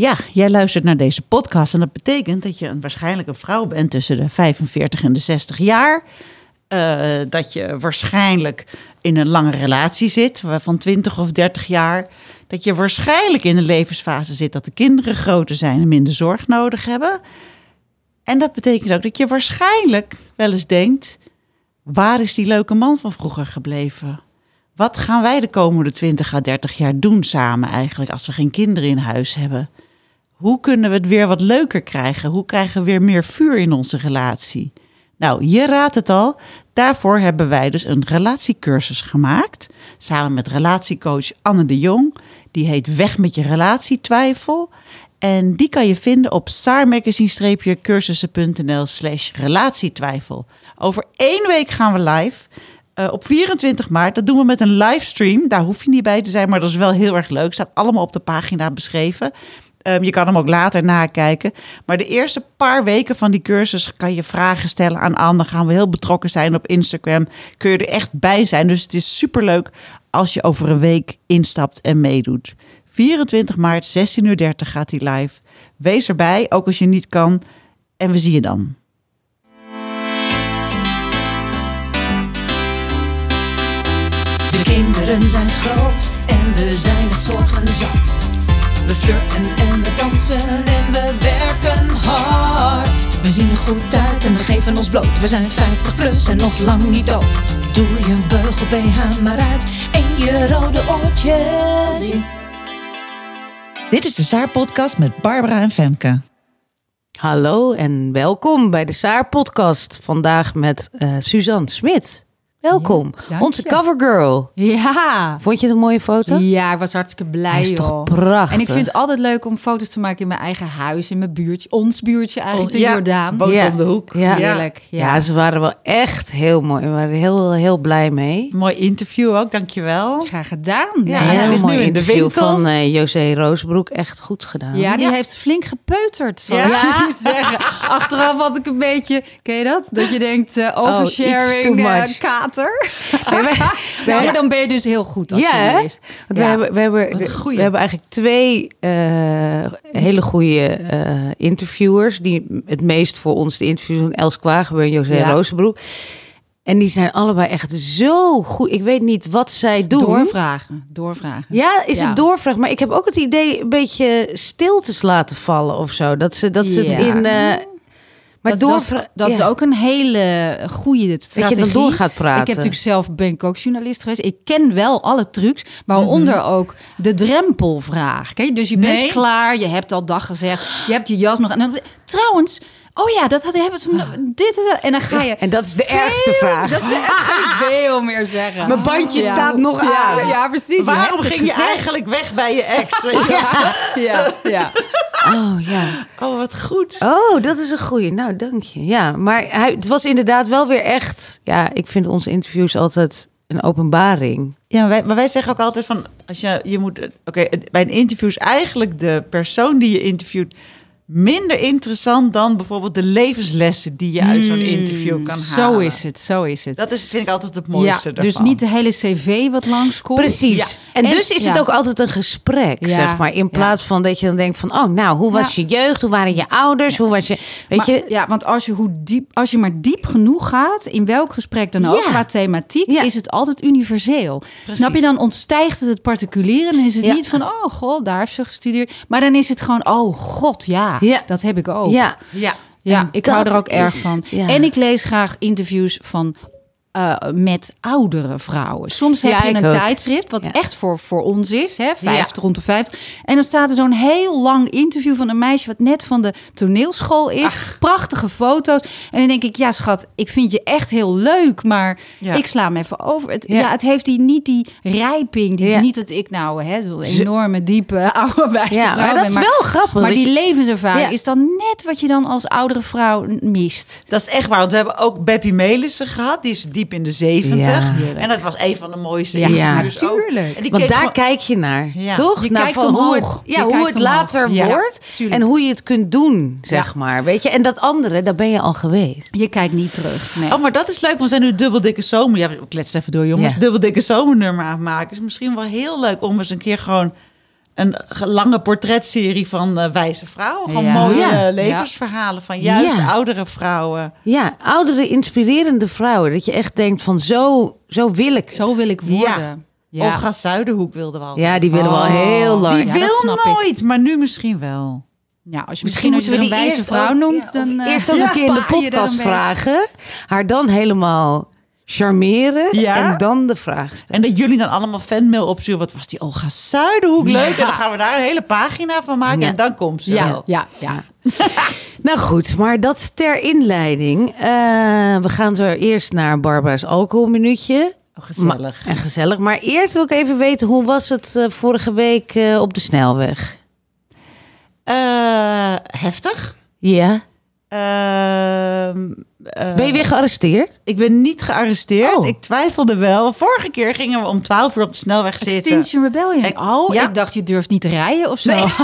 Ja, jij luistert naar deze podcast en dat betekent dat je een, waarschijnlijk een vrouw bent tussen de 45 en de 60 jaar. Eh, dat je waarschijnlijk in een lange relatie zit van 20 of 30 jaar. Dat je waarschijnlijk in een levensfase zit dat de kinderen groter zijn en minder zorg nodig hebben. En dat betekent ook dat je waarschijnlijk wel eens denkt: waar is die leuke man van vroeger gebleven? Wat gaan wij de komende 20 à 30 jaar doen samen eigenlijk als we geen kinderen in huis hebben? Hoe kunnen we het weer wat leuker krijgen? Hoe krijgen we weer meer vuur in onze relatie? Nou, je raadt het al. Daarvoor hebben wij dus een relatiecursus gemaakt. Samen met relatiecoach Anne de Jong. Die heet Weg met je relatietwijfel. En die kan je vinden op saarmagazine-cursussen.nl slash relatietwijfel. Over één week gaan we live. Uh, op 24 maart, dat doen we met een livestream. Daar hoef je niet bij te zijn, maar dat is wel heel erg leuk. Staat allemaal op de pagina beschreven. Um, je kan hem ook later nakijken. Maar de eerste paar weken van die cursus kan je vragen stellen aan Anne. Gaan we heel betrokken zijn op Instagram. Kun je er echt bij zijn. Dus het is superleuk als je over een week instapt en meedoet. 24 maart, 16.30 uur gaat hij live. Wees erbij, ook als je niet kan. En we zien je dan. De kinderen zijn groot en we zijn het zorgen zat. We flirten en we dansen en we werken hard. We zien er goed uit en we geven ons bloot. We zijn 50 plus en nog lang niet dood. Doe je beugel BH maar uit en je rode oortjes. Dit is de Saar-podcast met Barbara en Femke. Hallo en welkom bij de Saar-podcast. Vandaag met uh, Suzanne Smit. Welkom, onze covergirl. Ja. Vond je het een mooie foto? Ja, ik was hartstikke blij, Hij is toch prachtig? En ik vind het altijd leuk om foto's te maken in mijn eigen huis, in mijn buurtje. Ons buurtje eigenlijk, de Ja, Jordaan. woont Ja. om de hoek. Ja. Heerlijk. Ja. Ja. ze waren wel echt heel mooi. We waren heel, heel blij mee. Mooi interview ook, dankjewel. Graag gedaan. Ja, heel mooi nu in de interview winkels. van eh, José Roosbroek. Echt goed gedaan. Ja, die Ja. heeft flink gepeuterd, zal Ja. ik zeggen. Achteraf had ik een beetje, ken je dat? Dat je denkt, eh, iets too oversharing, eh, much. kater. Nee, wij- Nou, maar dan ben je dus heel goed als Ja, journalist. Want we, hebben, we, hebben, we hebben eigenlijk twee eh, hele goede eh, interviewers. Die het meest voor ons de interviews doen. Els Kwagebeer en José Ja. Rozenbroek. En die zijn allebei echt zo goed. Ik weet niet wat zij doen. Doorvragen, doorvragen. Ja, is Ja. het doorvraag. Maar ik heb ook het idee een beetje stiltes laten vallen of zo. Dat ze, dat ze het in... eh, maar dat, dat, doorvra- dat is ook een hele goede strategie. Dat je dan door gaat praten. Ik heb natuurlijk zelf ben ik ook journalist geweest. Ik ken wel alle trucs, waaronder ook de drempelvraag. Kijk, dus je bent Nee. klaar, je hebt al dag gezegd, je hebt je jas nog. En dan, trouwens, oh ja, dat had hebben ze dit en dan ga je. En dat is de ergste vraag. Dat is echt veel meer zeggen. Mijn bandje Ja. staat nog Ja, aan. ja, precies. Waarom ging je eigenlijk weg bij je ex? Ja, ja, ja. Oh ja. Oh, wat goed. Oh, dat is een goeie. Nou, dank je. Ja, maar hij, het was inderdaad wel weer echt... Ja, ik vind onze interviews altijd een openbaring. Ja, maar wij, maar wij zeggen ook altijd van, als je, je moet, oké, bij een interview is eigenlijk de persoon die je interviewt minder interessant dan bijvoorbeeld de levenslessen die je uit zo'n interview kan halen. Zo is het, zo is het. Dat is, vind ik altijd het mooiste ja, ervan. dus niet de hele cv wat langskomt. Precies. Ja. En, En- dus is het ook altijd een gesprek, Ja. zeg maar. In plaats van dat je dan denkt van... Oh, nou, hoe was je jeugd? Hoe waren je ouders? Hoe was je... Weet Maar- je... ja, want als je, hoe diep, als je maar diep genoeg gaat, in welk gesprek dan ook, qua thematiek, Ja. is het altijd universeel. Snap je, dan ontstijgt het het particuliere. Dan is het Ja. niet van, oh god, daar heeft ze gestudeerd. Maar dan is het gewoon, oh god, ja, Ja. dat heb ik ook. Ja, Ja, Ja, ik hou er ook erg is- van. ja. En ik lees graag interviews van eh, met oudere vrouwen. Soms heb Ja, je een ook. tijdschrift, wat Ja. echt voor, voor ons is, hè, 50 rond de 50. En dan staat er zo'n heel lang interview van een meisje wat net van de toneelschool is. Prachtige foto's. En dan denk ik, ja schat, ik vind je echt heel leuk, maar ik sla hem even over. Het, Ja. het heeft die, niet die rijping, die, Ja. niet dat ik nou hè, zo'n enorme, diepe, oude wijze Ja, vrouw maar dat ben, is wel grappig. Maar die je- levenservaring is dan net wat je dan als oudere vrouw mist. Dat is echt waar, want we hebben ook Beppie Melissen gehad. Die is diep in de zeventig. Ja. En dat was een van de mooiste Ja, interviews ook. natuurlijk. En die Want daar gewoon- kijk je naar, Ja. toch? Je Naar kijkt van hoe het, ja, hoe het omhoog. later Ja, wordt en hoe je het kunt doen, zeg maar. Weet je? En dat andere, daar ben je al geweest. Je kijkt niet terug. Nee. Oh, maar dat is leuk, want we zijn nu dubbel dikke zomer. Ja, we kletsen even door, jongens. Ja. Dubbel dikke zomernummer aan het maken. Is misschien wel heel leuk om eens een keer gewoon een ge- lange portretserie van eh, wijze vrouwen. Ja. mooie Ja. eh, levensverhalen van juist Ja. oudere vrouwen. Ja, oudere, inspirerende vrouwen. Dat je echt denkt van zo, zo wil ik het. Zo wil ik worden. Ja. Olga Zuiderhoek wilde wel. Ja, die willen we al Oh. heel lang. die wil snap ik. nooit, maar nu misschien wel. Ja, als je Misschien misschien, als je moeten we er een wijze vrouw noemt, dan eh, Eerst ook een keer in de je podcast vragen. Haar dan helemaal charmeren. Ja? En dan de vraag stellen. En dat jullie dan allemaal fanmail opsturen. Wat was die Olga Zuiderhoek leuk. En dan gaan we daar een hele pagina van maken. Ja. En dan komt ze Ja, wel. ja, ja. Nou goed, maar dat ter inleiding. Eh, we gaan zo eerst naar Barbara's alcoholminuutje. Oh, gezellig. En gezellig. Maar eerst wil ik even weten, hoe was het eh, vorige week eh, op de snelweg? Heftig. Ja. Ehm, eh, Ben je weer gearresteerd? Ik ben niet gearresteerd. Oh. Ik twijfelde wel. Vorige keer gingen we om 12 uur op de snelweg zitten. Extinction Rebellion. Ik- oh, ja. ik dacht je durft niet te rijden of zo. Nee.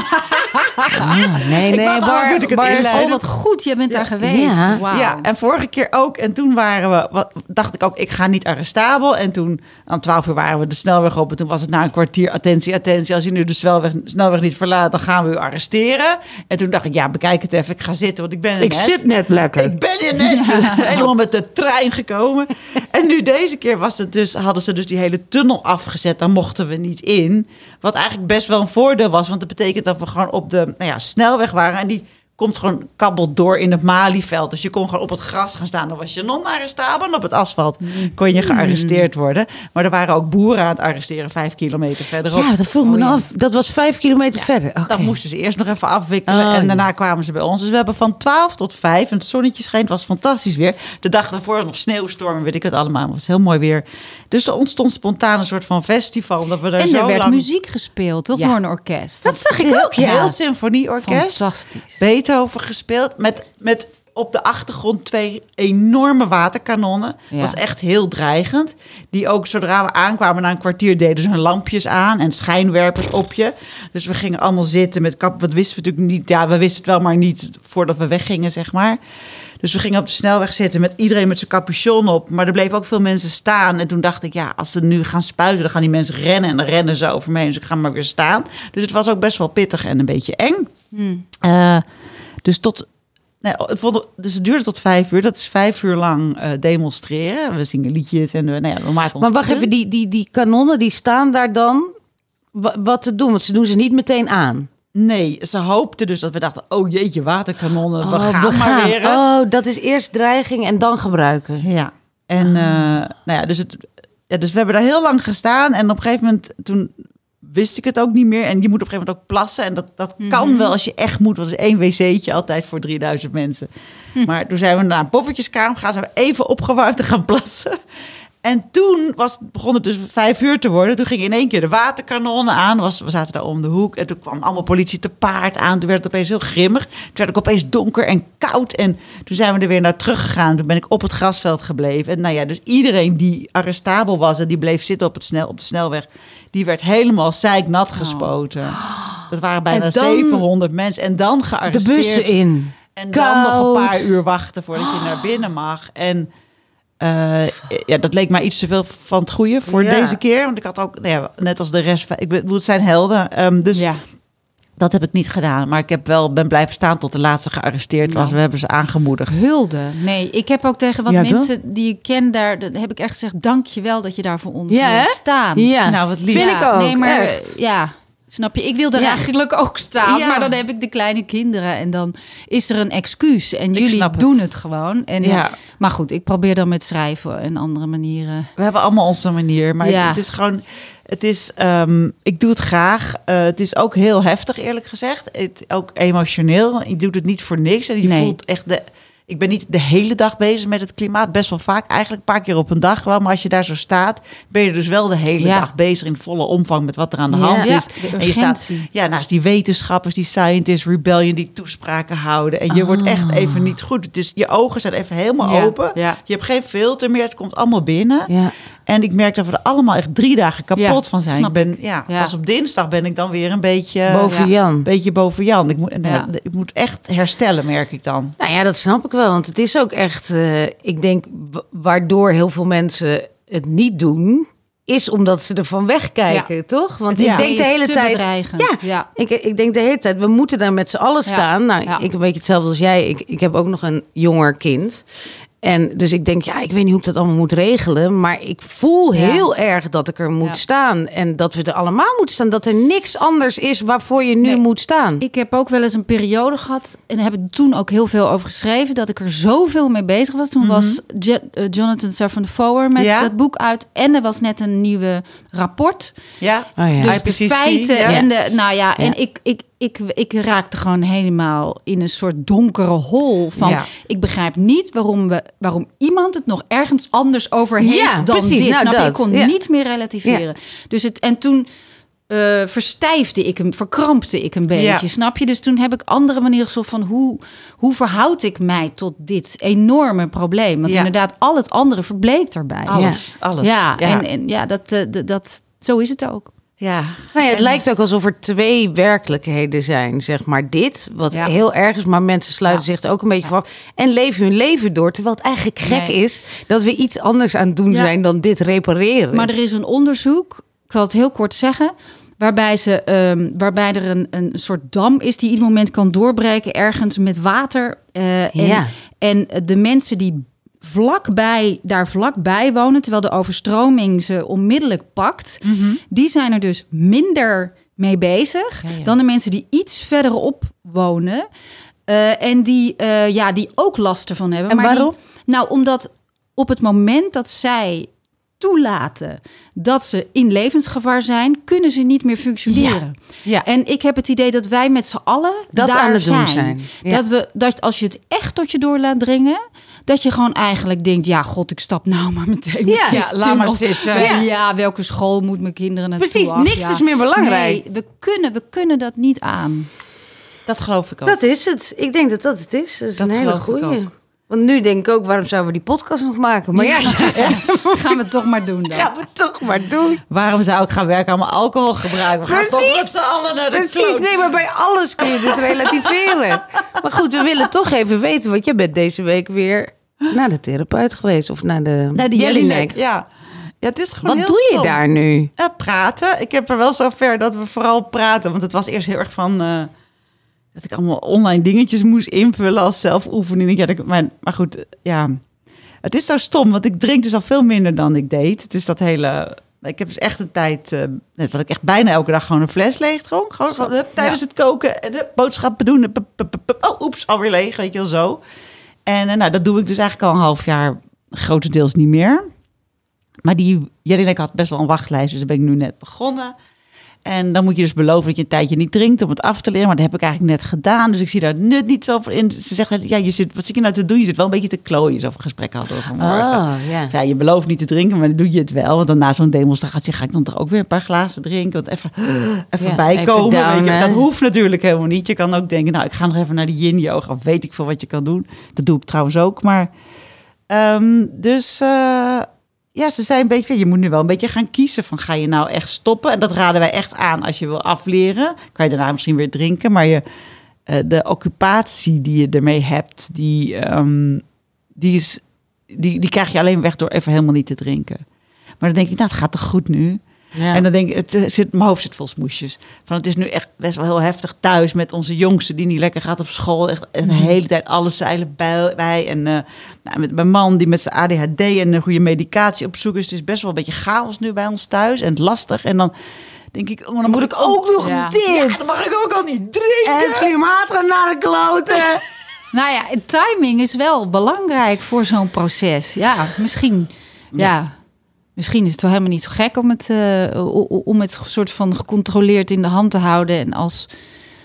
Ah, nee, nee. Bar- oh, ik het Bar-? Oh, wat goed. Je bent daar geweest. Ja. Wauw. Ja, en vorige keer ook. En toen waren we, wat, dacht ik ook, ik ga niet arrestabel. En toen, aan 12 uur waren we de snelweg op. En toen was het na een kwartier, attentie, attentie. Als je nu de snelweg, snelweg niet verlaat, dan gaan we u arresteren. En toen dacht ik, ja, bekijk het even. Ik ga zitten, want ik ben er Ik net. zit net lekker. Ik ben er net helemaal met de trein gekomen. En nu deze keer was het dus, hadden ze dus die hele tunnel afgezet. Daar mochten we niet in. Wat eigenlijk best wel een voordeel was. Want dat betekent dat we gewoon op de nou ja, snelweg waren. En die komt gewoon kabbelt door in het Malieveld. Dus je kon gewoon op het gras gaan staan. Dan was je non-arrestabel. En op het asfalt kon je gearresteerd worden. Maar er waren ook boeren aan het arresteren. Vijf kilometer verderop. Ja, dat vroeg me Oh, ja. af. Dat was vijf kilometer verder. Oké. Dat moesten ze eerst nog even afwikkelen. Oh, en ja. daarna kwamen ze bij ons. Dus we hebben van 12 tot 5. En het zonnetje schijnt. Het was fantastisch weer. De dag daarvoor was nog sneeuwstorm. Weet ik het allemaal. Het was heel mooi weer. Dus er ontstond spontaan een soort van festival. Dat we daar En zo er werd lang... muziek gespeeld, toch? Door een orkest. Dat zag ik ook, ja. Heel symfonieorkest. Fantastisch. Beethoven gespeeld. Met, met op de achtergrond twee enorme waterkanonnen. Ja. was echt heel dreigend. Die ook zodra we aankwamen na een kwartier deden ze hun lampjes aan en schijnwerpers op je. Dus we gingen allemaal zitten met kap. Wat wisten we natuurlijk niet. Ja, we wisten het wel, maar niet voordat we weggingen, zeg maar. Dus we gingen op de snelweg zitten met iedereen met zijn capuchon op. Maar er bleven ook veel mensen staan. En toen dacht ik, ja, als ze nu gaan spuiten, dan gaan die mensen rennen. En dan rennen ze over me heen. Dus ik ga maar weer staan. Dus het was ook best wel pittig en een beetje eng. Eh, dus tot. Nee, het, vond, dus het duurde tot vijf uur. Dat is vijf uur lang eh, demonstreren. We zingen liedjes en we, nou ja, we maken ons. Maar wacht even, die, die, die kanonnen die staan daar dan wa- wat te doen? Want ze doen ze niet meteen aan. Nee, ze hoopten dus dat we dachten: oh jeetje, waterkanonnen. we Oh, gaan maar weer eens. Oh, dat is eerst dreiging en dan gebruiken. Ja, en eh, nou ja, dus, het, ja, dus we hebben daar heel lang gestaan. En op een gegeven moment, toen wist ik het ook niet meer. En je moet op een gegeven moment ook plassen. En dat, dat kan wel als je echt moet. Want er is één wc'tje altijd voor 3000 mensen. Maar toen zijn we naar een poffertjeskamer gegaan. Zijn we even opgewarmd te gaan plassen. En toen was, begon het dus vijf uur te worden. Toen ging in één keer de waterkanonnen aan. Was, we zaten daar om de hoek. En toen kwam allemaal politie te paard aan. Toen werd het opeens heel grimmig. Toen werd het opeens donker en koud. En toen zijn we er weer naar teruggegaan. Toen ben ik op het grasveld gebleven. En nou ja, dus iedereen die arrestabel was... en die bleef zitten op, het snel, op de snelweg... die werd helemaal zeiknat gespoten. Dat waren bijna En dan 700 mensen. En dan De gearresteerd. bussen in. En dan nog een paar uur wachten voordat je naar binnen mag. En eh, ja, dat leek mij iets te veel van het goede voor Ja. deze keer. Want ik had ook, nou ja, net als de rest, ik bedoel, het zijn helden. Ehm, dus Ja. dat heb ik niet gedaan. Maar ik heb wel, ben blijven staan tot de laatste gearresteerd was. We hebben ze aangemoedigd. Hulde. Nee, ik heb ook tegen wat Ja, mensen die ik ken daar, dat heb ik echt gezegd, dank je wel dat je daar voor ons Ja, staan. Ja, Nou, wat lief. Vind ik ook. Nee, maar echt. ja, Snap je? Ik wil er Ja. eigenlijk ook staan, Ja. maar dan heb ik de kleine kinderen en dan is er een excuus. En jullie het. doen het gewoon. En ja. Ja. Maar goed, ik probeer dan met schrijven en andere manieren. We hebben allemaal onze manier. Maar het is gewoon. Het is. ehm, ik doe het graag. Eh, het is ook heel heftig, eerlijk gezegd. Het, ook emotioneel. Je doet het niet voor niks. En je Nee. voelt echt de. Ik ben niet de hele dag bezig met het klimaat. Best wel vaak, eigenlijk een paar keer op een dag wel. Maar als je daar zo staat, ben je dus wel de hele Ja. dag bezig in volle omvang met wat er aan de Ja. hand Ja, is. de en je staat ja, naast die wetenschappers, die scientists, rebellion, die toespraken houden. En je wordt echt even niet goed. Dus je ogen zijn even helemaal open. Je hebt geen filter meer. Het komt allemaal binnen. En ik merk dat we er allemaal echt drie dagen kapot Ja, van zijn. snap ik ben, ja, Ja. Pas op dinsdag ben ik dan weer een beetje Boven Ja. Jan. een beetje boven Jan. Ik moet, Ja. ik moet echt herstellen, merk ik dan. Nou ja, dat snap ik wel. Want het is ook echt, eh, ik denk, wa- waardoor heel veel mensen het niet doen, is omdat ze ervan wegkijken, toch? Want Ja. ik denk de hele tijd. bedreigend. Ja, Ja. Ik, ik denk de hele tijd, we moeten daar met z'n allen Ja. staan. Nou, Ja. ik een beetje hetzelfde als jij. Ik, ik heb ook nog een jonger kind. En dus ik denk, ja, ik weet niet hoe ik dat allemaal moet regelen. Maar ik voel Ja. heel erg dat ik er moet Ja. staan. En dat we er allemaal moeten staan. Dat er niks anders is waarvoor je nu Nee. moet staan. Ik heb ook wel eens een periode gehad, en daar heb ik toen ook heel veel over geschreven, dat ik er zoveel mee bezig was. Toen was Je- eh, Jonathan Safran Foer met Ja. dat boek uit en er was net een nieuwe rapport. Ja, Oh ja. Dus IPCC, de feiten ja. en de, nou ja, Ja. en ik, ik, ik, ik raakte gewoon helemaal in een soort donkere hol van, Ja. ik begrijp niet waarom, we, waarom iemand het nog ergens anders over heeft Ja, dan precies, dit. nou dat, Ik kon ja. niet meer relativeren. Dus het, en toen eh, verstijfde ik hem, verkrampte ik een beetje, Ja. snap je? Dus toen heb ik andere manieren gezocht van hoe, hoe verhoud ik mij tot dit enorme probleem? Want Ja. inderdaad, al het andere verbleekt erbij. alles, alles. Ja, ja. En, en ja, dat, eh, dat, dat, zo is het ook. Ja. Nou ja, het En- lijkt ook alsof er twee werkelijkheden zijn. Zeg maar dit, wat Ja. heel erg is, maar mensen sluiten zich er ook een beetje voor af. En leven hun leven door. Terwijl het eigenlijk gek Nee. is dat we iets anders aan het doen zijn dan dit repareren. Maar er is een onderzoek, ik zal het heel kort zeggen, waarbij, ze, ehm, waarbij er een, een soort dam is die ieder moment kan doorbreken ergens met water. eh, en, Ja. en de mensen die vlakbij, daar vlakbij wonen, terwijl de overstroming ze onmiddellijk pakt, die zijn er dus minder mee bezig Ja, ja. dan de mensen die iets verderop wonen. eh, en die, eh, ja, die ook last ervan hebben. En maar die- waarom? nou, omdat op het moment dat zij toelaten dat ze in levensgevaar zijn, kunnen ze niet meer functioneren. Ja. En ik heb het idee dat wij met z'n allen Dat daar aan het doen zijn. zijn. Ja. Dat we dat als je het echt tot je door laat dringen, dat je gewoon eigenlijk denkt, ja, god, ik stap nou maar meteen. Ja, ja, laat maar of- zitten. Ja. Ja. welke school moet mijn kinderen naartoe? Precies, niks ja. is meer belangrijk. Nee, we kunnen, we kunnen dat niet aan. Dat geloof ik ook. Dat is het. Ik denk dat dat het is. Dat is Dat een hele geloof ik goeie. ook. Want nu denk ik ook, waarom zouden we die podcast nog maken? Maar ja, Gaan we het toch maar doen dan. gaan we toch maar doen. Waarom zou ik gaan werken aan mijn alcoholgebruik? We gaan Precies. toch met z'n allen naar de Precies, nee, maar bij alles kun je dus relativeren. Maar goed, we willen toch even weten, want jij bent deze week weer naar de therapeut geweest of naar de, Naar de Jellinek. Ja. ja, het is gewoon Wat heel doe je stom. daar nu? Ja, praten. Ik heb er wel zover dat we vooral praten. Want het was eerst heel erg van... eh, dat ik allemaal online dingetjes moest invullen als zelfoefening. Ja, dat, ik- maar, maar goed, ja. Het is zo stom, want ik drink dus al veel minder dan ik deed. Het is dat hele... Ik heb dus echt een tijd... net dat ik echt bijna elke dag gewoon een fles leeg dronk. Gewoon hup, tijdens het koken en de boodschappen doen. Oh, oeps, alweer leeg, weet je wel zo. En eh, nou, dat doe ik dus eigenlijk al een half jaar grotendeels niet meer. Maar die Jelinek had best wel een wachtlijst, dus daar ben ik nu net begonnen. En dan moet je dus beloven dat je een tijdje niet drinkt om het af te leren. Maar dat heb ik eigenlijk net gedaan, dus ik zie daar nut niet zo voor in. Ze zegt, ja, je zit, wat zit je nou te doen? Je zit wel een beetje te klooien, zo'n gesprek hadden we vanmorgen. Oh, ja. Ja, je belooft niet te drinken, maar dan doe je het wel. Want dan na zo'n demonstratie ga ik dan toch ook weer een paar glazen drinken. Want even, even Ja, bijkomen. even weet je. downen. Dat hoeft natuurlijk helemaal niet. Je kan ook denken, nou, ik ga nog even naar de yin yoga. Of weet ik veel wat je kan doen. Dat doe ik trouwens ook. Maar, ehm, dus eh, ja, ze zei een beetje, je moet nu wel een beetje gaan kiezen. Van, ga je nou echt stoppen? En dat raden wij echt aan als je wil afleren. Kan je daarna misschien weer drinken. Maar je, eh, de occupatie die je ermee hebt, die, ehm, die, is, die, die krijg je alleen weg door even helemaal niet te drinken. Maar dan denk ik, nou, het gaat toch goed nu? Ja. En dan denk ik, het eh, zit, mijn hoofd zit vol smoesjes. Van het is nu echt best wel heel heftig thuis met onze jongste die niet lekker gaat op school. Echt de hele tijd alle zeilen bij. bij. En eh, nou, met mijn man die met zijn ADHD en een goede medicatie op zoek is. Het is best wel een beetje chaos nu bij ons thuis en lastig. En dan denk ik, oh, dan moet ik ook nog Ja. dit. Ja, dan mag ik ook al niet drinken. En klimaat naar de kloten. Nou ja, timing is wel belangrijk voor zo'n proces. Ja, misschien. Ja. Misschien is het wel helemaal niet zo gek om het, eh, om het soort van gecontroleerd in de hand te houden. En als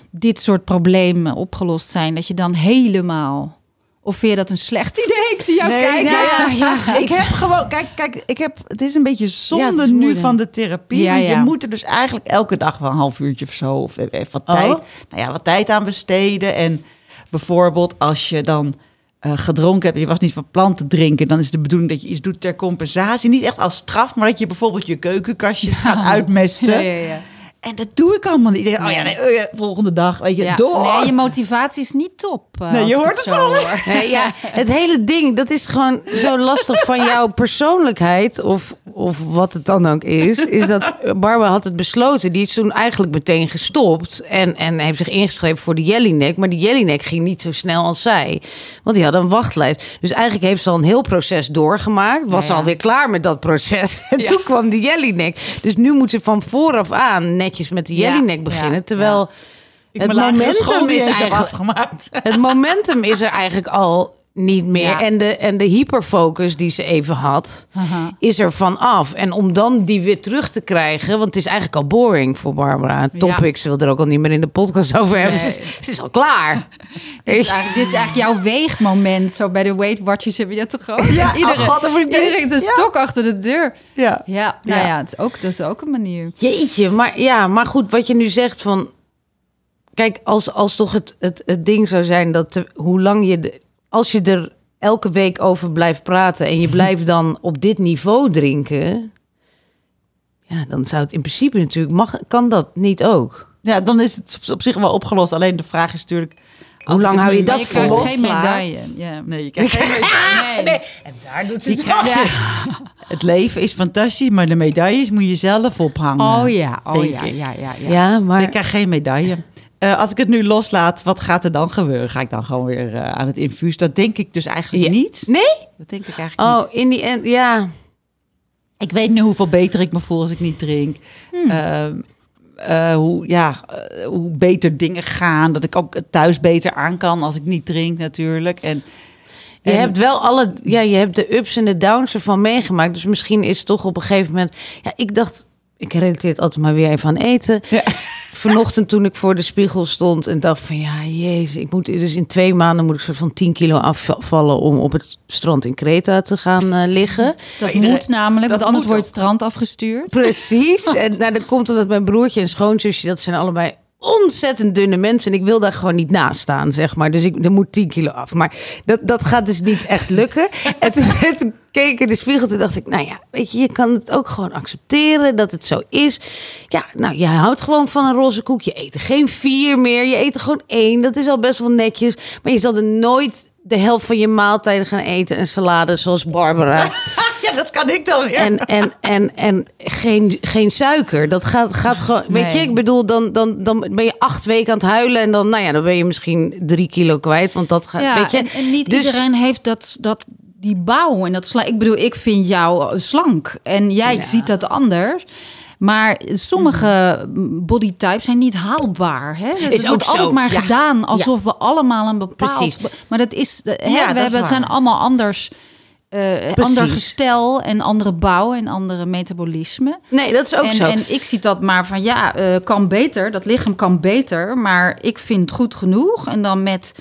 dit soort problemen opgelost zijn, dat je dan helemaal. Of vind je dat een slecht idee? Ik zie jou Nee, kijken. nou ja, ik heb gewoon, kijk, kijk, ik heb, het is een beetje zonde nu van de therapie. Ja. Je moet er dus eigenlijk elke dag wel een half uurtje of zo, of even wat Oh. tijd, nou ja, wat tijd aan besteden. En bijvoorbeeld als je dan eh, gedronken hebt en je was niet van plan te drinken, dan is de bedoeling dat je iets doet ter compensatie. Niet echt als straf, maar dat je bijvoorbeeld je keukenkastjes gaat uitmesten. Ja, ja. En dat doe ik allemaal niet. Ik denk, oh ja, nee, oh ja, volgende dag, weet je, Ja. door. Nee, je motivatie is niet top. eh, Nee, je hoort het al, hè? hoor. Nee, ja, het hele ding, dat is gewoon zo lastig van jouw persoonlijkheid, of, of wat het dan ook is, is dat Barbara had het besloten. Die is toen eigenlijk meteen gestopt en, en heeft zich ingeschreven voor de Jellinek. Maar die Jellinek ging niet zo snel als zij, want die had een wachtlijst. Dus eigenlijk heeft ze al een heel proces doorgemaakt, was Ja, ja. alweer klaar met dat proces. En toen kwam die Jellinek. Dus nu moet ze van vooraf aan netjes met de Ja, Jellinek beginnen, terwijl... Ik Het momentum is eigenlijk afgemaakt. het momentum is er eigenlijk al niet meer. Ja. En, de, en de hyperfocus die ze even had, is er vanaf. En om dan die weer terug te krijgen, want het is eigenlijk al boring voor Barbara. Topics wil er ook al niet meer in de podcast over hebben. Nee. Ze, is, ze is al klaar. Dit is, eigenlijk, dit is eigenlijk jouw weegmoment. Zo bij de Weight Watchers heb je dat toch ook? Ja, iedereen, oh god, dan moet ik- iedereen heeft een Ja. stok achter de deur. Ja. Ja, nou Ja. ja, het is ook, dat is ook een manier. Jeetje, maar ja, maar goed, wat je nu zegt van. Kijk, als, als toch het, het, het ding zou zijn dat te- hoe lang je. De, als je er elke week over blijft praten en je blijft dan op dit niveau drinken. Ja, dan zou het in principe natuurlijk. Mag, kan dat niet ook? Ja, dan is het op- zich wel opgelost. Alleen de vraag is natuurlijk... als Hoe lang het hou je dat Maar je krijgt geen medaille. Ja. Nee, je krijgt geen medaille. Nee. En daar doet Die krijg- Het leven is fantastisch, maar de medailles moet je zelf ophangen. Oh ja, oh ja, ja, ja, ja. Ja, maar. Ik krijg geen medaille. Eh, als ik het nu loslaat, wat gaat er dan gebeuren? Ga ik dan gewoon weer eh, aan het infuus? Dat denk ik dus eigenlijk Ja. niet. Nee? Dat denk ik eigenlijk Oh, niet. in die end, ja. Ik weet nu hoeveel beter ik me voel als ik niet drink. Ehm, eh, hoe, ja, hoe beter dingen gaan. Dat ik ook thuis beter aan kan als ik niet drink natuurlijk. En, Je hebt wel alle, ja, je hebt de ups en de downs ervan meegemaakt. Dus misschien is het toch op een gegeven moment. Ja, ik dacht, ik relateer het altijd maar weer even aan eten. Ja. Vanochtend toen ik voor de spiegel stond en dacht van ja, jezus, ik moet dus in twee maanden moet ik soort van 10 kilo afvallen om op het strand in Kreta te gaan eh, liggen. Dat iedereen- moet namelijk, dat want anders wordt het strand afgestuurd. Precies. En nou, dan komt omdat mijn broertje en schoonzusje, dat zijn allebei ontzettend dunne mensen. En ik wil daar gewoon niet naast staan, zeg maar. Dus ik, er moet 10 kilo af. Maar dat, dat gaat dus niet echt lukken. En toen, en toen keek ik in de spiegel, toen dacht ik, nou ja, weet je, je kan het ook gewoon accepteren dat het zo is. Ja, nou, je houdt gewoon van een roze koek. Je eet er geen vier meer, je eet er gewoon één. Dat is al best wel netjes. Maar je zal er nooit de helft van je maaltijden gaan eten en salade zoals Barbara. dat kan ik dan weer. En, en, en, en geen, geen suiker. Dat gaat, gaat gewoon. Weet je, ik bedoel, dan, dan, dan ben je acht weken aan het huilen. En dan, nou ja, dan ben je misschien drie kilo kwijt. Want dat gaat. Ja, weet je. en, en niet Dus- iedereen heeft dat, dat, die bouw en dat sla. Ik bedoel, ik vind jou slank en jij ziet dat anders. Maar sommige bodytypes zijn niet haalbaar. Hè? Dus Is het ook wordt zo, altijd maar ja. gedaan alsof we allemaal een bepaald... Precies. Maar dat is... Hè, Ja, we dat is hebben, zijn allemaal anders... eh Precies. ander gestel en andere bouw en andere metabolisme. Nee, dat is ook en, zo. en ik zie dat maar van ja, eh, kan beter. Dat lichaam kan beter, maar ik vind het goed genoeg. En dan met,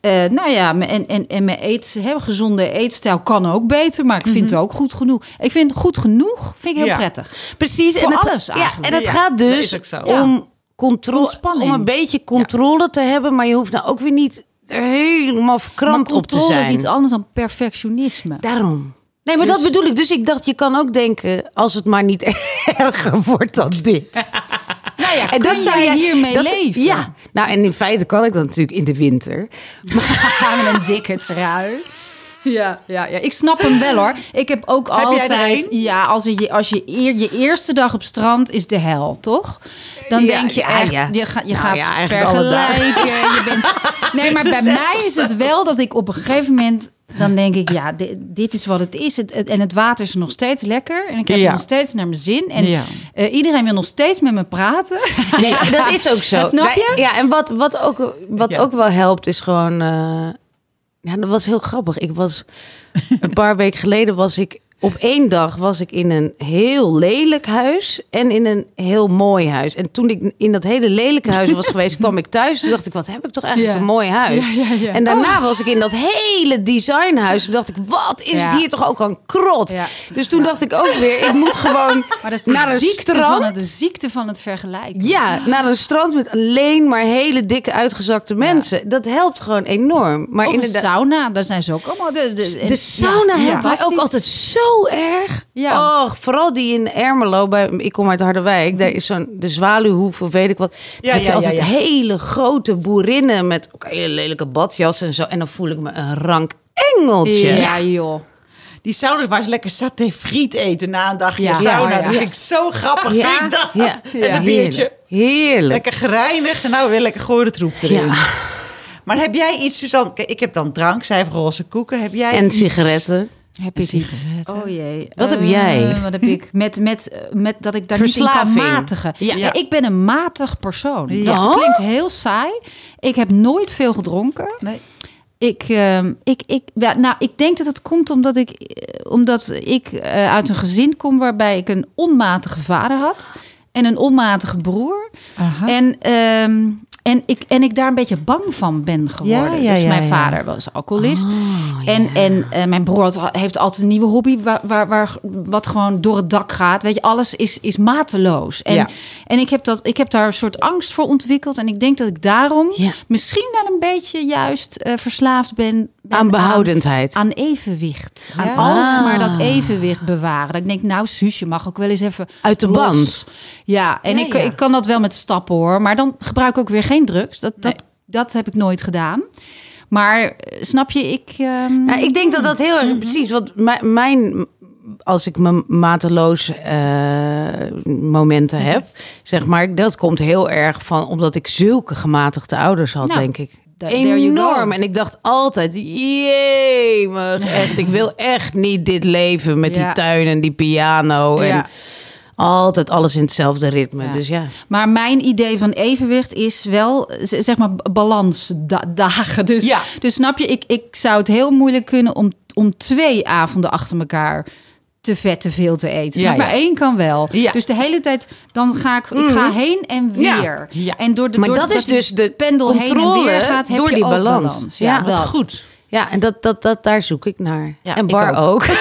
eh, nou ja, me- en, en, en mijn eet, hè, gezonde eetstijl kan ook beter, maar ik vind het ook goed genoeg. Ik vind goed genoeg, vind ik heel Ja. prettig. Precies. Voor en het, alles ja, eigenlijk. en het Ja, gaat dus om controle, om een beetje controle te hebben, maar je hoeft nou ook weer niet er helemaal Maar verkrampt op te controle zijn. is iets anders dan perfectionisme. Daarom. Nee, maar Dus- dat bedoel ik. Dus ik dacht, je kan ook denken, als het maar niet erger wordt dan dit. Nou ja, En dat zou jij- hiermee dat- leven? Ja, nou en in feite kan ik dat natuurlijk in de winter. met een dikke trui. Ja, ja, ja, ik snap hem wel hoor. Ik heb ook jij er altijd. een? Ja, als je, als je, eer, je eerste dag op strand is de hel, toch? Dan Ja, denk je ja, echt, ja. je, ga, je Nou gaat ja, eigenlijk alle vergelijken. Je bent, nee, maar bij mij is het wel dat ik op een gegeven moment. Dan denk ik, ja, dit, dit is wat het is. Het, het- en het water is nog steeds lekker. En ik heb Ja. het nog steeds naar mijn zin. En Ja. eh, iedereen wil nog steeds met me praten. Nee, dat is ook zo. Snap je? Ja, en wat, wat, ook, wat Ja. ook wel helpt is gewoon... eh, ja, dat was heel grappig. Ik was... Een paar weken geleden was ik... Op één dag was ik in een heel lelijk huis en in een heel mooi huis. En toen ik in dat hele lelijke huis was geweest, kwam ik thuis. Toen dacht ik, wat heb ik toch eigenlijk Ja. een mooi huis. Ja, ja, ja. En daarna was ik in dat hele designhuis. Toen dacht ik, wat is het hier toch ook een krot. Dus toen dacht ik ook weer, ik moet gewoon Maar dat is de, naar een ziekte, strand. van het, de ziekte van het vergelijken. Ja, naar een strand met alleen maar hele dikke uitgezakte mensen. Dat helpt gewoon enorm. Maar Of een inderdaad, sauna, daar zijn ze ook allemaal. De, de, de sauna helpt mij ook altijd zo erg. Ja. Oh, vooral die in Ermelo. Bij, ik kom uit Harderwijk. Daar is zo'n de Zwaluwhoef of weet ik wat. Ja, heb je ja, altijd ja, hele grote boerinnen met ook hele lelijke badjas en zo. En dan voel ik me een rank engeltje. Ja, joh. Die sauna's waar ze lekker saté friet eten na een dagje Ja. sauna. Dat vind ik zo grappig. Ja. Vind ik dat. En een biertje. Heerlijk. Lekker gereinigd en nou weer lekker gooien troep erin. Maar heb jij iets, Suzanne? Ik heb dan drank, zij heeft roze koeken. Heb jij En iets? sigaretten. Heb ik iets? Oh jee. Wat heb Eh, jij? Wat heb ik? Met, met, eh, met dat ik daar niet in kan Verslaving. matigen. Ja. Ja. ik ben een matig persoon. Ja. Dat klinkt heel saai. Ik heb nooit veel gedronken. Nee. Ik, ehm, ik, ik, ja, nou, ik denk dat het komt omdat ik, eh, omdat ik uit een gezin kom waarbij ik een onmatige vader had en een onmatige broer. Aha. En, ehm, en, ik, en ik daar een beetje bang van ben geworden. Ja, ja, dus ja, mijn ja. vader was alcoholist. Oh, En, en eh, mijn broer had- heeft altijd een nieuwe hobby waar, waar, waar, wat gewoon door het dak gaat. Weet je, alles is, is mateloos. En, Ja. en ik, heb dat, ik heb daar een soort angst voor ontwikkeld. En ik denk dat ik daarom misschien wel een beetje juist eh, verslaafd ben Aan behoudendheid. Aan, evenwicht. Ja. Aan alsmaar dat evenwicht bewaren. Dat ik denk, nou Suus, je mag ook wel eens even Uit de los. band. Ja, en Ja, ik, ja. ik kan dat wel met stappen hoor. Maar dan gebruik ik ook weer geen drugs. Dat, dat, Nee. dat heb ik nooit gedaan. Maar eh, snap je, ik... ehm, Nou, ik denk dat dat heel erg precies. Want mijn, mijn als ik mijn mateloos eh, momenten heb, zeg maar, dat komt heel erg van omdat ik zulke gematigde ouders had, Nou, denk ik. There you Enorm. go. En ik dacht altijd, jee, echt, ik wil echt niet dit leven met Ja. die tuin en die piano en Ja. altijd alles in hetzelfde ritme. Ja. Dus ja. Maar mijn idee van evenwicht is wel, zeg maar, balansdagen. Dus, Ja. dus snap je, ik, ik zou het heel moeilijk kunnen om, om twee avonden achter elkaar te vet te veel te eten. Ja, maar ja. één kan wel. Ja. Dus de hele tijd, dan ga ik, ik ga heen en weer. Ja. En door de, Maar door dat is dus de pendel heen en weer gaat, heb door je die ook balans. Ja, dat. goed. Ja, en dat, dat, dat, daar zoek ik naar. Ja, en ik Bar ook. ook.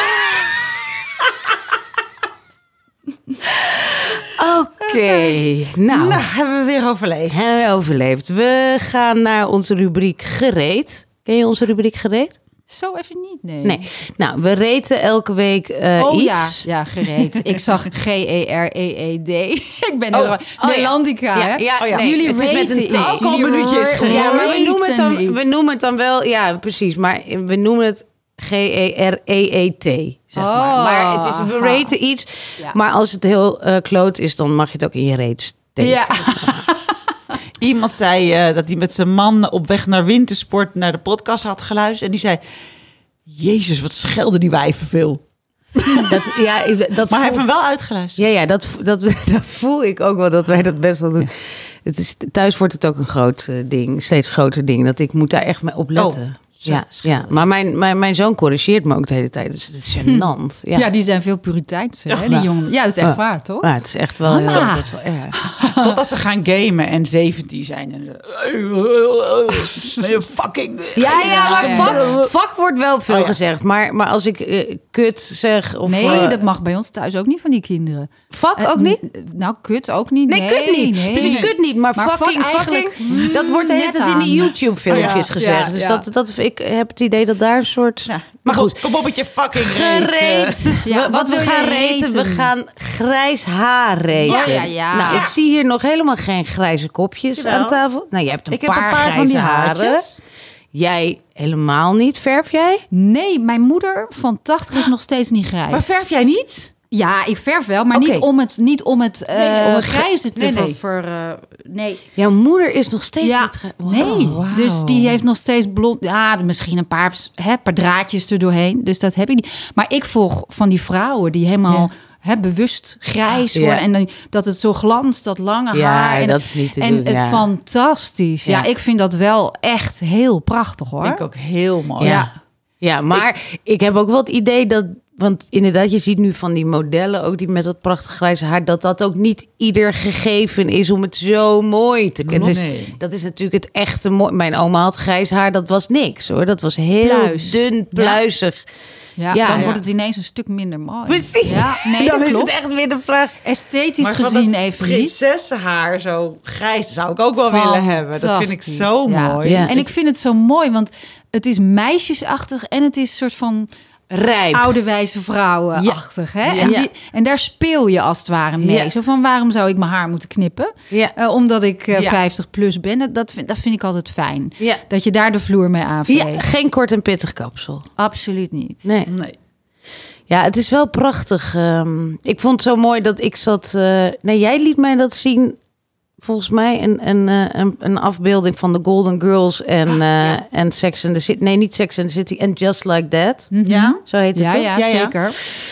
Oké, nou, Nou, hebben we weer overleefd. hebben we overleefd. We gaan naar onze rubriek gereed. Ken je onze rubriek gereed? Zo even niet, nee. Nee. Nou, we reten elke week eh, Oh iets. ja, ja, gereed. Ik zag E G-E-R-E-E-D. ik ben Oh, heel oh ja. Nederlandica, hè? Ja, ja, Oh nee, Jullie het is met weten een gewoon- Ja, maar we noemen, het dan, we noemen het dan wel, ja, precies. Maar we noemen het G-E-R-E-E-T, zeg maar. Oh, Maar het is, we aha. raten iets. Maar als het heel eh kloot is, dan mag je het ook in je reet steken. Ja. Iemand zei eh, dat hij met zijn man op weg naar wintersport naar de podcast had geluisterd. En die zei, Jezus, wat schelden die wijven veel. Dat, ja, dat Maar hij heeft hem wel uitgeluisterd. Ja, ja dat, dat, dat voel ik ook wel, dat wij dat best wel doen. Het is, thuis wordt het ook een groot eh, ding, steeds groter ding. Dat ik moet daar echt mee op letten. Oh, ja, ja, maar mijn, mijn, mijn zoon corrigeert me ook de hele tijd. Dus het is gênant. Ja. Ja. die zijn veel puriteins, hè, die Ja. jongen. Ja, dat is echt Ja. waar, toch? Maar het is echt wel, Mama. heel, best wel erg. Totdat ze gaan gamen en 17 zijn. En zo, fucking... Ja, ja, maar Ja. vak wordt wel veel Oh, ja. gezegd. Maar, maar als ik eh, kut zeg... Of, Nee, eh, dat mag bij ons thuis ook niet van die kinderen. Vak Eh, ook niet? Nou, kut ook niet. Nee, kut niet. nee. Precies, kut niet. Maar, Maar fucking, fuck fucking, dat wordt de hele net tijd in de. YouTube-filmpjes Ja, gezegd. ja, dus ja. Dat, dat, ik heb het idee dat daar een soort... Ja, Maar goed. Kom op met je fucking. Gereed. Ja, We- wat wat we gaan reten, we gaan grijs haar reten. Ja, ja, ja. Nou, ik zie hier nog helemaal geen grijze kopjes Jawel. aan tafel. Nou, je hebt een Ik heb paar, een paar van grijze die haren. haartjes. Jij helemaal niet. Verf jij? Nee, mijn moeder van 80 is nog steeds niet grijs. Maar verf jij niet? Ja, ik verf wel, maar niet om het, niet om het, eh Nee, om het grijze te nee, nee. ver... eh, nee. Jouw moeder is nog steeds Ja, niet... Wauw. nee. wauw. Dus die heeft nog steeds blond... Ja, misschien een paar, hè, paar draadjes er doorheen. Dus dat heb ik niet. Maar ik volg van die vrouwen die helemaal... Hè, bewust grijs Ja. worden. En dan, dat het zo glanst, dat lange Ja, haar. En, dat is niet te en doen, het ja. fantastisch. Ja. Ja. ik vind dat wel echt heel prachtig hoor. Vind ik ook heel mooi. Ja. Ja, maar ik, heb ook wel het idee dat... Want inderdaad, je ziet nu van die modellen, ook die met dat prachtige grijze haar... dat dat ook niet ieder gegeven is om het zo mooi te kunnen. Dus Nee. Dat is natuurlijk het echte mooi. Mijn oma had grijs haar, dat was niks hoor. Dat was heel Pluis. dun, pluizig. Ja, Ja. dan Ja. wordt het ineens een stuk minder mooi. Precies. Ja, nee, Dan is klopt. het echt weer de vraag. Esthetisch Maar gezien dat even prinsessenhaar zo grijs zou ik ook wel willen hebben. Dat vind ik zo Ja. mooi. Ja. En ik vind het zo mooi, want het is meisjesachtig en het is een soort van Rijp. oude wijze vrouwenachtig. Hè? Ja. En, Ja. die, en daar speel je als het ware mee. Ja. Zo van waarom zou ik mijn haar moeten knippen? Ja. Eh, omdat ik eh, Ja. 50 plus ben. Dat- Dat vind, dat vind ik altijd fijn. Ja. Dat je daar de vloer mee aanveegt. Ja, geen kort en pittig kapsel. Absoluut niet. Nee. Nee. Ja, het is wel prachtig. ehm. ik vond het zo mooi dat ik zat. eh, nee, jij liet mij dat zien. Volgens mij een, een, eh, een, een afbeelding van de Golden Girls en, eh, en Sex and the City. Nee, niet Sex and the City. En Just Like That. Ja? Zo heet het Ja, toch? ja, Ja, zeker.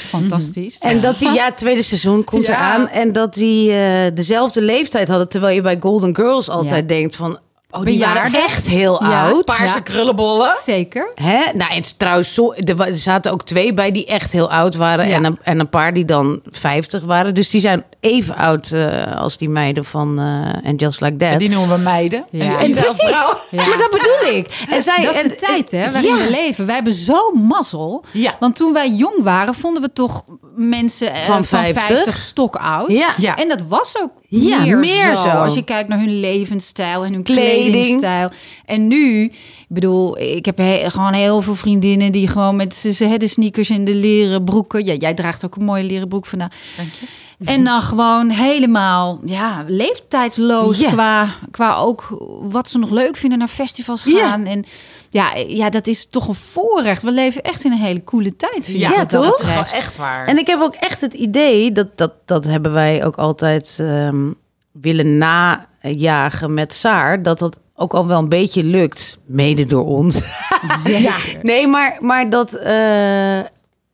Fantastisch. En dat die, ja, het tweede seizoen komt Ja. eraan. En dat die eh, dezelfde leeftijd hadden. Terwijl je bij Golden Girls altijd Ja. denkt van... Oh, die waren echt heel Ja, oud. Paarse Ja. krullenbollen. Zeker. Hè? Nou, en trouwens, zo, er, zaten ook twee bij die echt heel oud waren. Ja. En, een, en een paar die dan 50 waren. Dus die zijn even oud eh, als die meiden van eh And Just Like That. En die noemen we meiden. Ja. En, die- precies. Ja. Maar dat bedoel ik. En zij, Dat is en- de tijd hè, waarin ja. we leven. Wij hebben zo'n mazzel. Ja. Want toen wij jong waren, vonden we toch mensen eh, Van van 50. 50, stok oud. Ja. Ja. En dat was ook Ja, meer, meer zo. zo. Als je kijkt naar hun levensstijl en hun Kleding. kledingstijl. En nu, ik bedoel, ik heb he- gewoon heel veel vriendinnen die gewoon met ze, de sneakers en de leren broeken. Ja, jij draagt ook een mooie leren broek vandaag. Dank je. En dan gewoon helemaal ja, leeftijdsloos qua, qua ook wat ze nog leuk vinden naar festivals gaan. En ja, ja, dat is toch een voorrecht. We leven echt in een hele coole tijd. vind Ja, Ja, toch? Dat is echt waar. En ik heb ook echt het idee, dat, dat, dat hebben wij ook altijd ehm, willen najagen met Saar, dat dat ook al wel een beetje lukt, mede door ons. Ja. Nee, maar, maar dat, eh,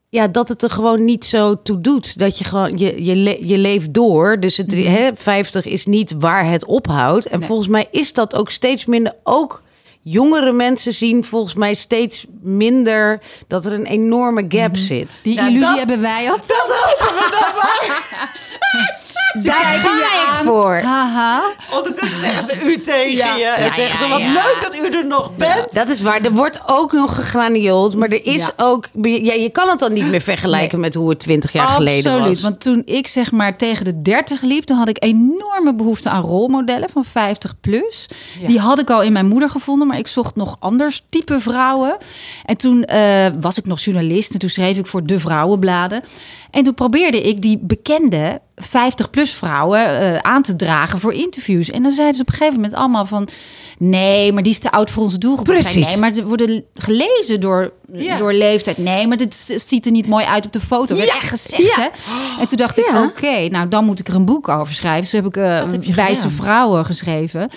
ja, dat het er gewoon niet zo toe doet. Dat je gewoon, je, je, le- je leeft door. Dus het, hè, 50 is niet waar het ophoudt. En Nee. volgens mij is dat ook steeds minder. Ook jongere mensen zien volgens mij steeds minder dat er een enorme gap zit. Die Ja, illusie dat- hebben wij altijd. Ze Daar kijken ga je ik aan. voor. Haha. Ondertussen zeggen ze u tegen Ja. je. En Ja, zeggen ze, ja, wat ja. leuk dat u er nog bent. Dat is waar. Er wordt ook nog gegraniold. Maar er is Ja. ook. Ja, je kan het dan niet meer vergelijken met hoe het 20 jaar geleden Absoluut. was. Want toen ik zeg maar tegen de 30 liep, toen had ik enorme behoefte aan rolmodellen van 50 plus. Ja. Die had ik al in mijn moeder gevonden, maar ik zocht nog anders type vrouwen. En toen eh, was ik nog journalist en toen schreef ik voor de vrouwenbladen. En toen probeerde ik die bekende 50 plus vrouwen eh, aan te dragen voor interviews. En dan zeiden ze op een gegeven moment allemaal van nee, maar die is te oud voor onze doelgroep. Precies. Nee, maar ze worden gelezen door, Ja. door leeftijd. Nee, maar dit ziet er niet mooi uit op de foto. Ja. echt gezegd, Ja. hè? En toen dacht ik, oké, nou dan moet ik er een boek over schrijven. Dus heb ik heb Wijze gedaan. Vrouwen geschreven.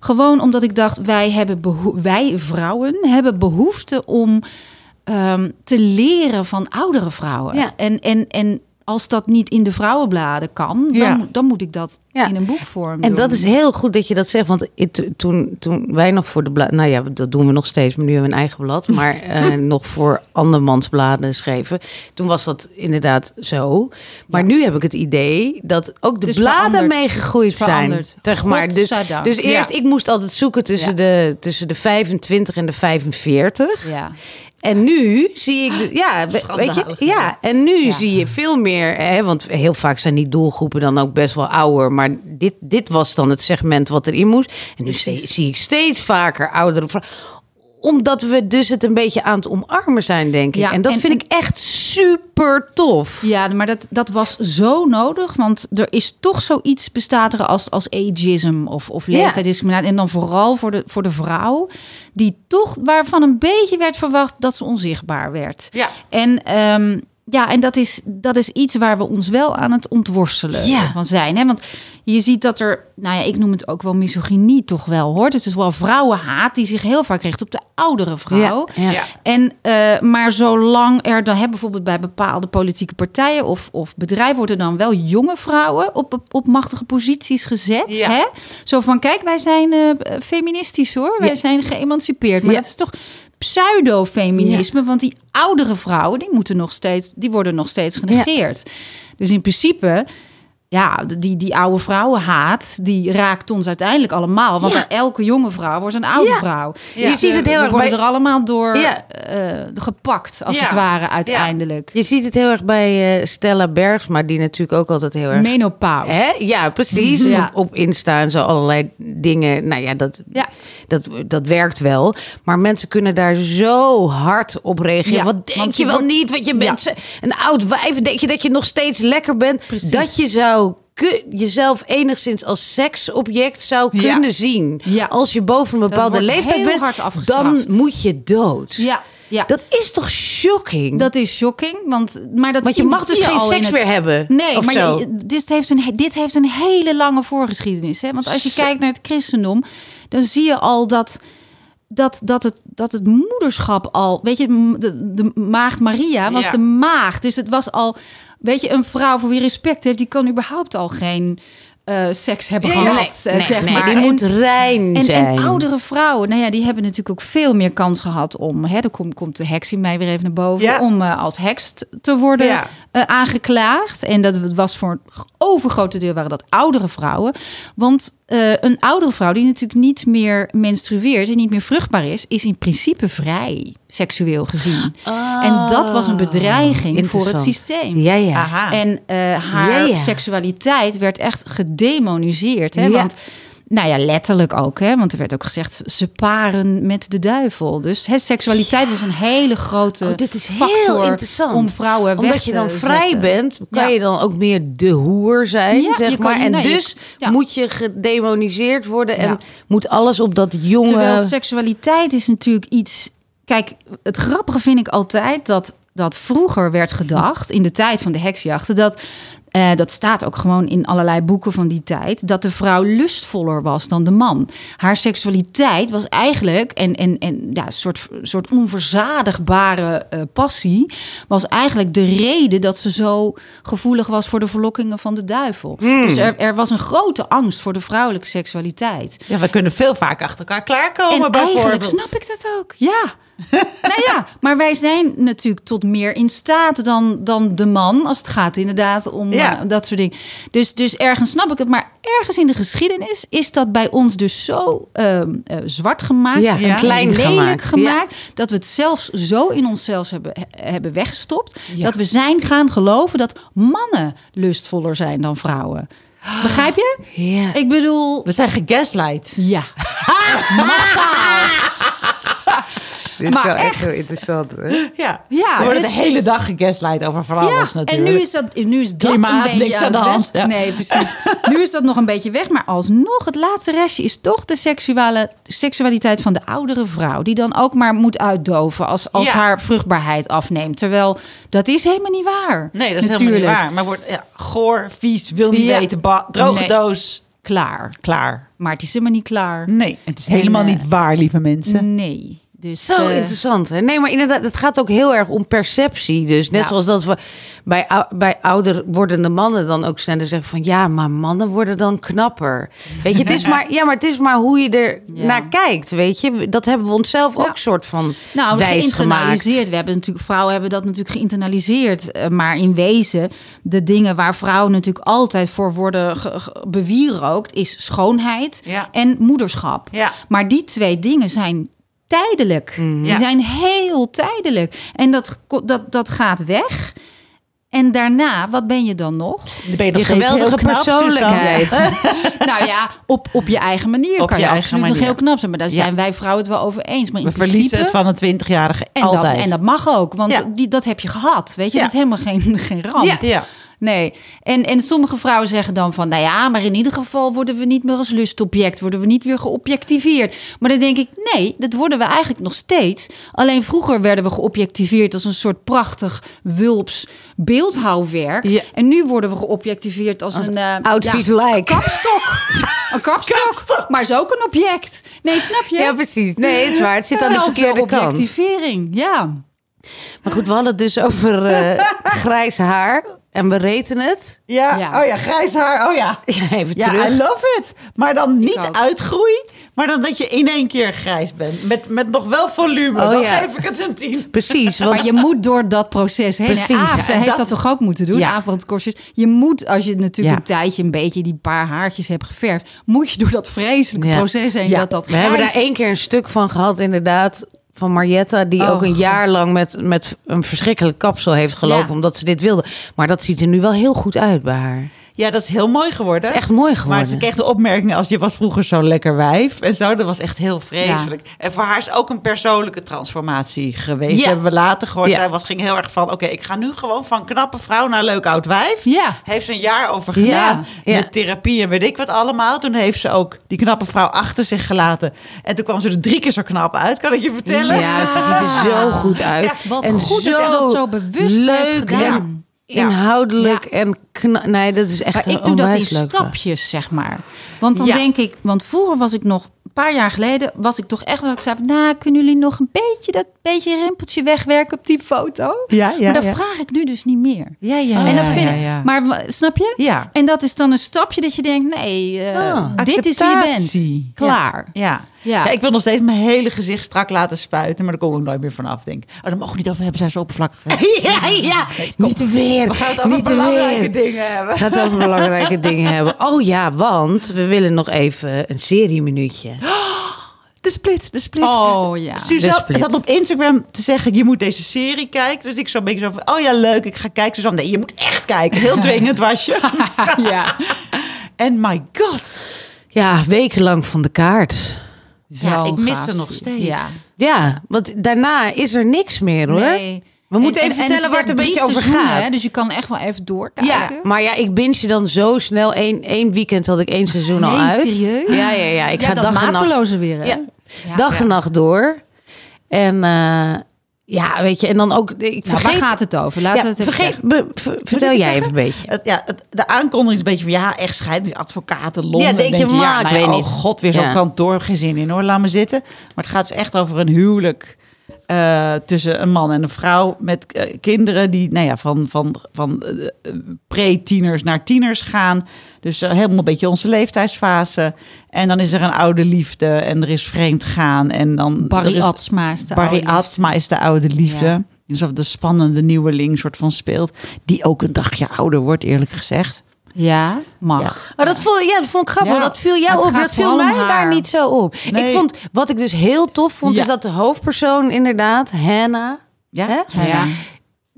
Gewoon omdat ik dacht, wij, hebben wij vrouwen hebben behoefte om ehm, te leren van oudere vrouwen. Ja. En, en, en als dat niet in de vrouwenbladen kan, Ja. dan, dan moet ik dat Ja. in een boekvorm En dat doen. is heel goed dat je dat zegt. Want it- toen, toen wij nog voor de blad... Nou ja, dat doen we nog steeds. Maar nu hebben we een eigen blad. Maar eh, nog voor andermans bladen schreven. Toen was dat inderdaad zo. Maar nu heb ik het idee dat ook de is bladen meegegroeid zijn. Zeg maar. Dus, dus eerst, ik moest altijd zoeken tussen, de, tussen de 25 en de 45. Ja. En nu zie ik, de, ja, we- weet je, ja, en nu Ja. zie je veel meer, hè, want heel vaak zijn die doelgroepen dan ook best wel ouder, maar dit, dit was dan het segment wat erin moest. En nu ste- zie ik steeds vaker oudere vrouwen. Omdat we dus het een beetje aan het omarmen zijn, denk ik. Ja, en dat en- vind ik echt super tof. Ja, maar dat, dat was zo nodig. Want er is toch zoiets bestaat er als, als ageism of, of Ja. leeftijdsdiscriminatie. En dan vooral voor de, voor de vrouw. Die toch waarvan een beetje werd verwacht dat ze onzichtbaar werd. Ja. En, ehm, ja, en dat, is, dat is iets waar we ons wel aan het ontworstelen Ja. van zijn. Hè? Want je ziet dat er, nou ja, ik noem het ook wel misogynie toch wel hoor. Het is wel vrouwenhaat die zich heel vaak richt op de oudere vrouw. Ja. Ja. En, eh, maar zolang er dan hebben bijvoorbeeld bij bepaalde politieke partijen of, of bedrijven worden dan wel jonge vrouwen op, op, op machtige posities gezet. Ja. Hè? Zo van, kijk, wij zijn eh, feministisch hoor, wij Ja. zijn geëmancipeerd. Maar Ja. dat is toch pseudo-feminisme, want die oudere vrouwen die moeten nog steeds, die worden nog steeds genegeerd. Dus in principe. Ja, die, die oude vrouwenhaat, die raakt ons uiteindelijk allemaal. Want Ja. elke jonge vrouw wordt een oude Ja. vrouw. Ja. Je ziet het heel we erg worden bij- er allemaal door Ja. eh, gepakt, als Ja. het ware, uiteindelijk. Je ziet het heel erg bij eh, Stella Bergsma, die natuurlijk ook altijd heel erg... Menopauze. Hè? Ja, precies. Ja. Op, op Insta en zo allerlei dingen. Nou ja, dat, Ja. dat, dat werkt wel. Maar mensen kunnen daar zo hard op reageren. Ja, Wat denk je je wel wordt- niet? Want je bent Ja. een oud wijf. Denk je dat je nog steeds lekker bent? Precies. Dat je zou jezelf enigszins als seksobject zou Ja. kunnen zien. Ja. Als je boven een bepaalde leeftijd bent, hard dan moet je dood. Ja, ja. Dat is toch shocking? Dat is shocking, want, maar dat Want je mag dus geen seks het- meer hebben, Nee, maar je- dit, heeft een, dit heeft een hele lange voorgeschiedenis. Hè? Want als je kijkt naar het christendom, dan zie je al dat, dat, dat, het, dat het moederschap al... Weet je, de, de maagd Maria was Ja. de maagd. Dus het was al... Weet je, een vrouw voor wie respect heeft, die kan überhaupt al geen eh, seks hebben ja. gehad, eh, nee, zeg nee, maar. die En- moet rein en, zijn. en oudere vrouwen, nou ja, die hebben natuurlijk ook veel meer kans gehad om, hè, dan komt, komt de heks in mij weer even naar boven, Ja. om eh, als heks te worden Ja. eh, aangeklaagd. En dat was voor een overgrote deel waren dat oudere vrouwen. Want eh, een oudere vrouw die natuurlijk niet meer menstrueert en niet meer vruchtbaar is, is in principe vrij, seksueel gezien. en dat was een bedreiging voor het systeem. Ja, ja. Aha. En eh, haar Ja, ja. seksualiteit werd echt gedemoniseerd. Hè? Ja. Want, nou ja, letterlijk ook. Hè? Want er werd ook gezegd, ze paren met de duivel. Dus hè, seksualiteit was een hele grote Oh, dit is factor heel interessant. om vrouwen weg Omdat je dan vrij zetten. bent, kan Ja. je dan ook meer de hoer zijn, Ja, zeg je maar. En nee, je- dus ja. moet je gedemoniseerd worden en Ja. moet alles op dat jonge... Terwijl seksualiteit is natuurlijk iets... Kijk, het grappige vind ik altijd dat, dat vroeger werd gedacht... in de tijd van de heksjachten... dat eh, dat staat ook gewoon in allerlei boeken van die tijd... dat de vrouw lustvoller was dan de man. Haar seksualiteit was eigenlijk... en, en, en ja, een soort, soort onverzadigbare eh, passie... was eigenlijk de reden dat ze zo gevoelig was... voor de verlokkingen van de duivel. Dus er, er was een grote angst voor de vrouwelijke seksualiteit. Ja, we kunnen veel vaak achter elkaar klaarkomen, En eigenlijk bijvoorbeeld. snap ik dat ook. Ja. nou ja, maar wij zijn natuurlijk tot meer in staat dan, dan de man. Als het gaat inderdaad om Ja. eh, dat soort dingen. Dus, dus ergens snap ik het. Maar ergens in de geschiedenis is dat bij ons dus zo ehm, eh, zwart gemaakt. Ja, en Ja. klein lelijk gemaakt. gemaakt. Dat we het zelfs zo in onszelf hebben, he- hebben weggestopt. Dat we zijn gaan geloven dat mannen lustvoller zijn dan vrouwen. Begrijp je? Ja. Ik bedoel... We zijn gegaslight. Ja. Massaal. Dit Maar is wel echt echt. heel interessant. Hè? Ja, Ja, we worden dus- de hele dus- dag gegaslight over van alles ja, natuurlijk. en nu is dat, nu is dat Klimaat, een beetje niks aan, de het hand, ja. Nee, precies. nu is dat nog een beetje weg. Maar alsnog, het laatste restje is toch de seksuele, seksualiteit van de oudere vrouw. Die dan ook maar moet uitdoven als, als Ja. haar vruchtbaarheid afneemt. Terwijl, dat is helemaal niet waar. Nee, dat is Natuurlijk. helemaal niet waar. Maar wordt ja, goor, vies, wil niet Ja. weten, droge Nee. doos, Klaar. klaar. Maar het is helemaal niet klaar. Nee, het is helemaal En, eh, niet waar, lieve mensen. Nee. Dus, Zo eh, interessant. Hè? Nee, maar inderdaad, het gaat ook heel erg om perceptie. Dus net Ja. zoals dat we bij, bij ouder wordende mannen dan ook sneller zeggen van ja, maar mannen worden dan knapper. Weet je, het is maar, ja, maar het is maar hoe je er Ja. naar kijkt. Weet je, dat hebben we onszelf Ja. ook soort van Nou, wijs gemaakt. geïnternaliseerd. We hebben natuurlijk, vrouwen hebben dat natuurlijk geïnternaliseerd. Eh, Maar in wezen, de dingen waar vrouwen natuurlijk altijd voor worden bewierookt, is schoonheid en moederschap. Maar die twee dingen zijn tijdelijk. Die Ja. zijn heel tijdelijk. En dat, dat, dat gaat weg. En daarna, wat ben je dan nog? Dan ben je nog Je steeds geweldige knap, persoonlijkheid. Nou ja, op, op je eigen manier Op kan je je, absoluut nog manier. heel knap zijn. Maar daar Ja. zijn wij vrouwen het wel over eens. Maar in We verliezen principe- het van een 20-jarige en altijd. Dat, en dat mag ook, want Ja. die, dat heb je gehad. Weet je, dat is helemaal geen, geen ramp. Ja. Nee, en, en sommige vrouwen zeggen dan van... nou ja, maar in ieder geval worden we niet meer als lustobject... worden we niet weer geobjectiveerd. Maar dan denk ik, nee, dat worden we eigenlijk nog steeds. Alleen vroeger werden we geobjectiveerd... als een soort prachtig wulps beeldhouwwerk. Ja. En nu worden we geobjectiveerd als, een... ja, vies lijk. kapstok. een kapstok. Maar is ook een object. Nee, snap je? Ja, precies. Nee, het is waar. Het zit aan de verkeerde kant. objectivering, ja. Maar goed, we hadden het dus over eh, grijs haar. En we reten het. Ja. Ja. oh ja, grijs haar, oh ja. Ja, even Ja, terug. I love it. Maar dan niet uitgroei, maar dan dat je in één keer grijs bent. Met, met nog wel volume. Oh dan ja. geef ik het een tien. Precies, want Maar je moet door dat proces heen. Precies, heeft dat- dat, toch ook moeten doen? Ja. Avondkorstjes. Je moet, als je natuurlijk Ja. een tijdje een beetje die paar haartjes hebt geverfd... moet je door dat vreselijke Ja. proces heen Ja. dat dat we hebben daar één keer een stuk van gehad, inderdaad. Van Marietta, die Oh, ook een God. jaar lang met, met een verschrikkelijk kapsel heeft gelopen. Ja. Omdat ze dit wilde. Maar dat ziet er nu wel heel goed uit bij haar. Ja, dat is heel mooi geworden. Het is echt mooi Maar geworden. het kreeg de opmerking als je was vroeger zo lekker wijf en zo. Dat was echt heel vreselijk. En voor haar is ook een persoonlijke transformatie geweest. Ja. Hebben we later gehoord. Ja. Zij was, ging heel erg van, oké, ik ga nu gewoon van knappe vrouw naar leuk oud wijf. Ja. Heeft ze een jaar over gedaan. Ja. Met therapie en weet ik wat allemaal. Toen heeft ze ook die knappe vrouw achter zich gelaten. En toen kwam ze er drie keer zo knap uit, kan ik je vertellen. Ja, ze ziet er zo goed uit. Wat en goed dat ze dat zo bewust heeft gedaan. Inhoudelijk en kna- Nee, dat is echt Maar ik doe dat in stapjes, zeg maar. Want dan Ja. denk ik, want vroeger was ik nog, een paar jaar geleden, was ik toch echt wel, ik zei, van, nou, kunnen jullie nog een beetje dat beetje rimpeltje wegwerken op die foto? Ja, ja, maar dat ja. vraag ik nu dus niet meer. Ja, ja, en ja, dan vind ja, ik, ja. maar snap je? Ja. En dat is dan een stapje dat je denkt, nee, eh, Ah. dit is wie je bent. Acceptatie. Klaar. Ja. Ja. Ja. ik wil nog steeds mijn hele gezicht strak laten spuiten, maar daar kom ik nooit meer vanaf, denk ik. Oh, daar mogen we niet over hebben, zijn zo oppervlakkig. Ja, ja. Niet te weer. We gaan het over Niet belangrijke weer. dingen hebben. We gaan het over belangrijke dingen hebben. Oh ja, want we willen nog even een serieminuutje. De split, de split. Oh ja. Suzanne zat op Instagram te zeggen, je moet deze serie kijken. Dus ik zo'n beetje zo van, oh ja, leuk, ik ga kijken. Suzanne, nee, je moet echt kijken. Heel dwingend was je. ja. En my god. Ja, wekenlang van de kaart. Ja, ik mis ze nog steeds. Ja. Ja, want daarna is er niks meer hoor. Nee. We moeten En- even en- en vertellen waar het een beetje over gaat. Hè, dus je kan echt wel even doorkijken. Ja, maar ja, ik binge dan zo snel. Eén één weekend had ik één seizoen al uit. serieus? Ja, ja, ja. Ik ja, ga dat dag en nacht, weer, hè? Ja. Ja. dag en nacht door. En eh, ja, weet je, en dan ook... Ik Nou, vergeet, waar gaat het over? Laten ja, we het even vergeet, zeggen. be- ver- vertel jij even een beetje. Het, ja, het, de aankondiging is een beetje van, ja, echt scheiding, advocaten, Londen. Ja, denk je, maar, ik nou ja, weet oh god, weer zo'n Ja. kantoor, geen zin in hoor, laat me zitten. Maar het gaat dus echt over een huwelijk eh, tussen een man en een vrouw met eh, kinderen die nou ja, van, van, van eh, pre-tieners naar tieners gaan. Dus helemaal een beetje onze leeftijdsfase. En dan is er een oude liefde en er is vreemd gaan. En dan Barry is- Atsma is de Barry oude. Atsma is de oude liefde. Ja. Alsof de spannende nieuweling soort van speelt. Die ook een dagje ouder wordt, eerlijk gezegd. Ja, mag. Ja. Maar dat vond, ja, dat vond ik grappig. Ja. Dat viel jou op. Dat viel mij daar niet zo op. Nee. Ik vond, wat ik dus heel tof vond, Ja. is dat de hoofdpersoon inderdaad, Hannah, Ja? Hè? Ja.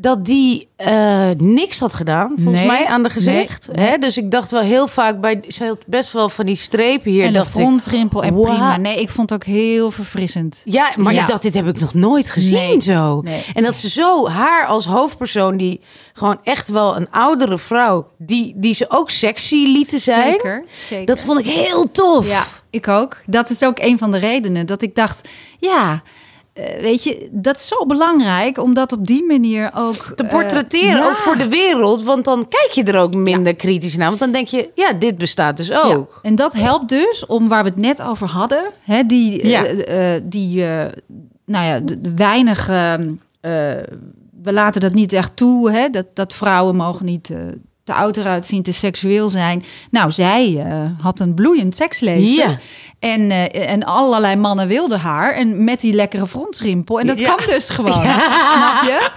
Dat die eh, niks had gedaan, volgens Nee. mij, aan de gezicht. Nee. Hè? Dus ik dacht wel heel vaak bij, ze had best wel van die strepen hier. en de frontrimpel en prima. Nee, ik vond het ook heel verfrissend. Ja, maar Ja. ik dacht, dit heb ik nog nooit gezien zo. En dat ze zo haar als hoofdpersoon, die gewoon echt wel een oudere vrouw, die, die ze ook sexy lieten zijn. Zeker, zeker. Dat vond ik heel tof. Ja, ik ook. Dat is ook een van de redenen dat ik dacht, ja, weet je, dat is zo belangrijk om dat op die manier ook te eh, portretteren, ja. ook voor de wereld. Want dan kijk je er ook minder kritisch naar. Want dan denk je, ja, dit bestaat dus ook. Ja, en dat helpt dus om waar we het net over hadden, hè, die, eh, eh, die eh, nou ja, de, de weinig, eh, eh, we laten dat niet echt toe, hè, dat, dat vrouwen mogen niet eh, te oud eruit zien, te seksueel zijn. Nou, zij eh, had een bloeiend seksleven. Ja. En, eh, en allerlei mannen wilden haar. En met die lekkere frontsrimpel. En dat Ja. kan dus gewoon. Snap je?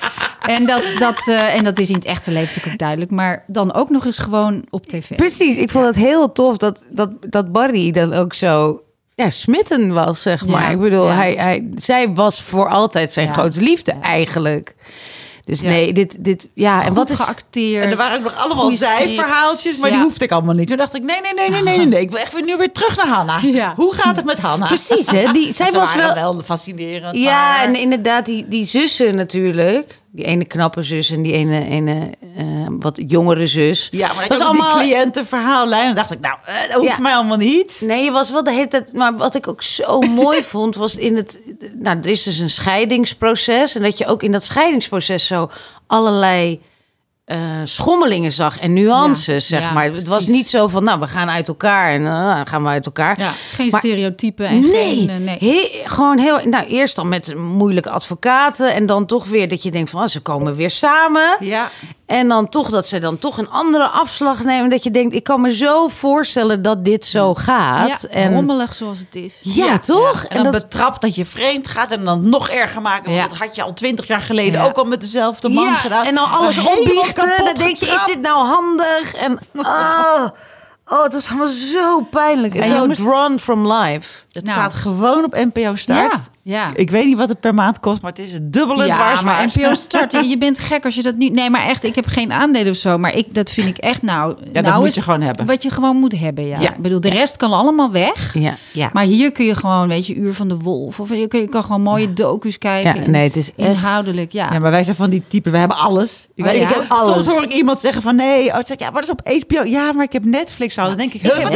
En dat, dat, eh, en dat is in het echte leven natuurlijk ook duidelijk. Maar dan ook nog eens gewoon op tv. Precies, ik vond het heel tof dat, dat, dat Barry dan ook zo ja, smitten was, zeg maar. Ja, ik bedoel, ja. hij, hij, zij was voor altijd zijn Ja. grote liefde eigenlijk. Dus Ja. nee, dit, dit, ja. En wat is... geacteerd. En er waren ook nog allemaal zijverhaaltjes, maar Ja. die hoefde ik allemaal niet. Toen dacht ik, nee, nee, nee, nee, nee, nee, nee. Ik wil echt weer nu weer terug naar Hanna. Ja. Hoe gaat het met Hanna? Precies, hè? Die, zij Ze was waren wel... wel fascinerend. Ja, maar- en inderdaad, die, die zussen natuurlijk. Die ene knappe zus en die ene, ene eh, wat jongere zus. Ja, maar dat was allemaal- die cliëntenverhaallijn. En dacht ik, nou, eh, dat hoeft Ja. mij allemaal niet. Nee, je was wel de hele tijd. Maar wat ik ook zo mooi vond, was in het. Nou, er is dus een scheidingsproces. En dat je ook in dat scheidingsproces zo allerlei eh, schommelingen zag en nuances, Ja, zeg ja, maar. Het was niet zo van, nou, we gaan uit elkaar en dan gaan we uit elkaar. Ja. Geen Maar- stereotypen en Nee, geen... eh, nee. he- gewoon heel. Nou, eerst dan met moeilijke advocaten en dan toch weer dat je denkt van, oh, ze komen weer samen. Ja, En dan toch dat ze dan toch een andere afslag nemen. Dat je denkt, ik kan me zo voorstellen dat dit zo gaat. Ja, en rommelig zoals het is. ja, toch? En dan dat, betrapt dat je vreemd gaat en dan nog erger maken. Want Ja. dat had je al twintig jaar geleden Ja. ook al met dezelfde man ja, gedaan. en dan alles opbiechten. Dan denk je, is dit nou handig? En oh, oh het was allemaal zo pijnlijk. En En zo drawn from life. Het Nou. staat gewoon op NPO Start. Ja. Ik weet niet wat het per maand kost, maar het is het dubbele Ja, dwars maar. NPO Start, je bent gek als je dat niet... Nee, maar echt, ik heb geen aandelen of zo. Maar ik, dat vind ik echt nou... Ja, dat nou moet is je gewoon hebben. Wat je gewoon moet hebben, ja. Ja. Ik bedoel, de rest kan allemaal weg. Ja. Ja. Maar hier kun je gewoon, weet je, Uur van de Wolf. Of je, kun, je kan gewoon mooie docu's kijken. Ja, nee, het is echt... Inhoudelijk, ja. Ja, maar wij zijn van die typen, we hebben alles. Ik, Oh, ik heb Alles. Soms hoor ik iemand zeggen van nee, oh, zeg, ja, maar dat is op HBO. Ja, maar ik heb Netflix al. Dan denk ik, Ik heb,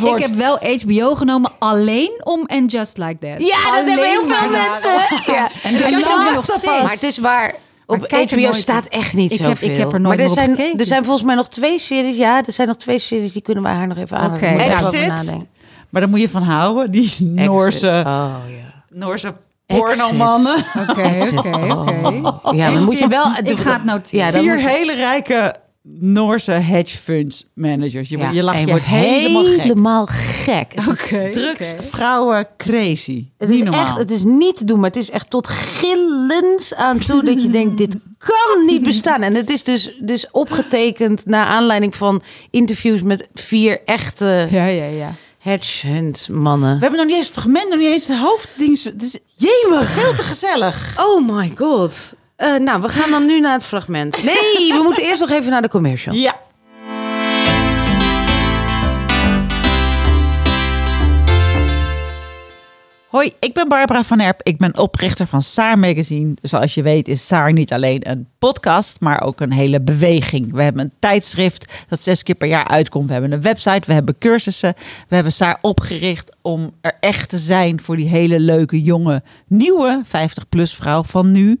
wel, ik heb wel HBO genomen alleen om And Just Like That. Ja, dat hebben heel veel mensen. Ja. En de nog steeds. Maar het is waar. Op HBO staat echt niet Ik heb- zoveel. ik heb er nooit maar meer er op zijn, gekeken. er zijn volgens mij nog twee series. Ja, er zijn nog twee series. Die kunnen wij haar nog even aan. Erover Exit. nadenken. Maar daar moet je van houden. Die Noorse, Oh, ja. Noorse pornomannen. Oké, oké, oké. Ja, dan moet je wel... Ik ga het noteren. Ja, dan Vier hele rijke Noorse hedge funds managers. Je, Ja, je lacht je wordt helemaal gek. helemaal gek. Het is- Oké, Drugs, vrouwen, crazy. Het Niet is normaal. echt, het is niet te doen, maar het is echt tot gillens aan toe dat je denkt, dit kan niet bestaan. En het is dus, dus opgetekend naar aanleiding van interviews met vier echte Ja, ja, ja. mannen. We hebben nog niet eens het fragment, nog niet eens de hoofdding. Het is jemig, veel te gezellig. Oh my god. Eh, nou, we gaan dan nu naar het fragment. Nee, we moeten eerst nog even naar de commercial. Ja. Hoi, ik ben Barbara van Erp. Ik ben oprichter van Saar Magazine. Zoals je weet is Saar niet alleen een podcast, maar ook een hele beweging. We hebben een tijdschrift dat zes keer per jaar uitkomt. We hebben een website, we hebben cursussen. We hebben Saar opgericht om er echt te zijn voor die hele leuke, jonge, nieuwe 50-plus vrouw van nu.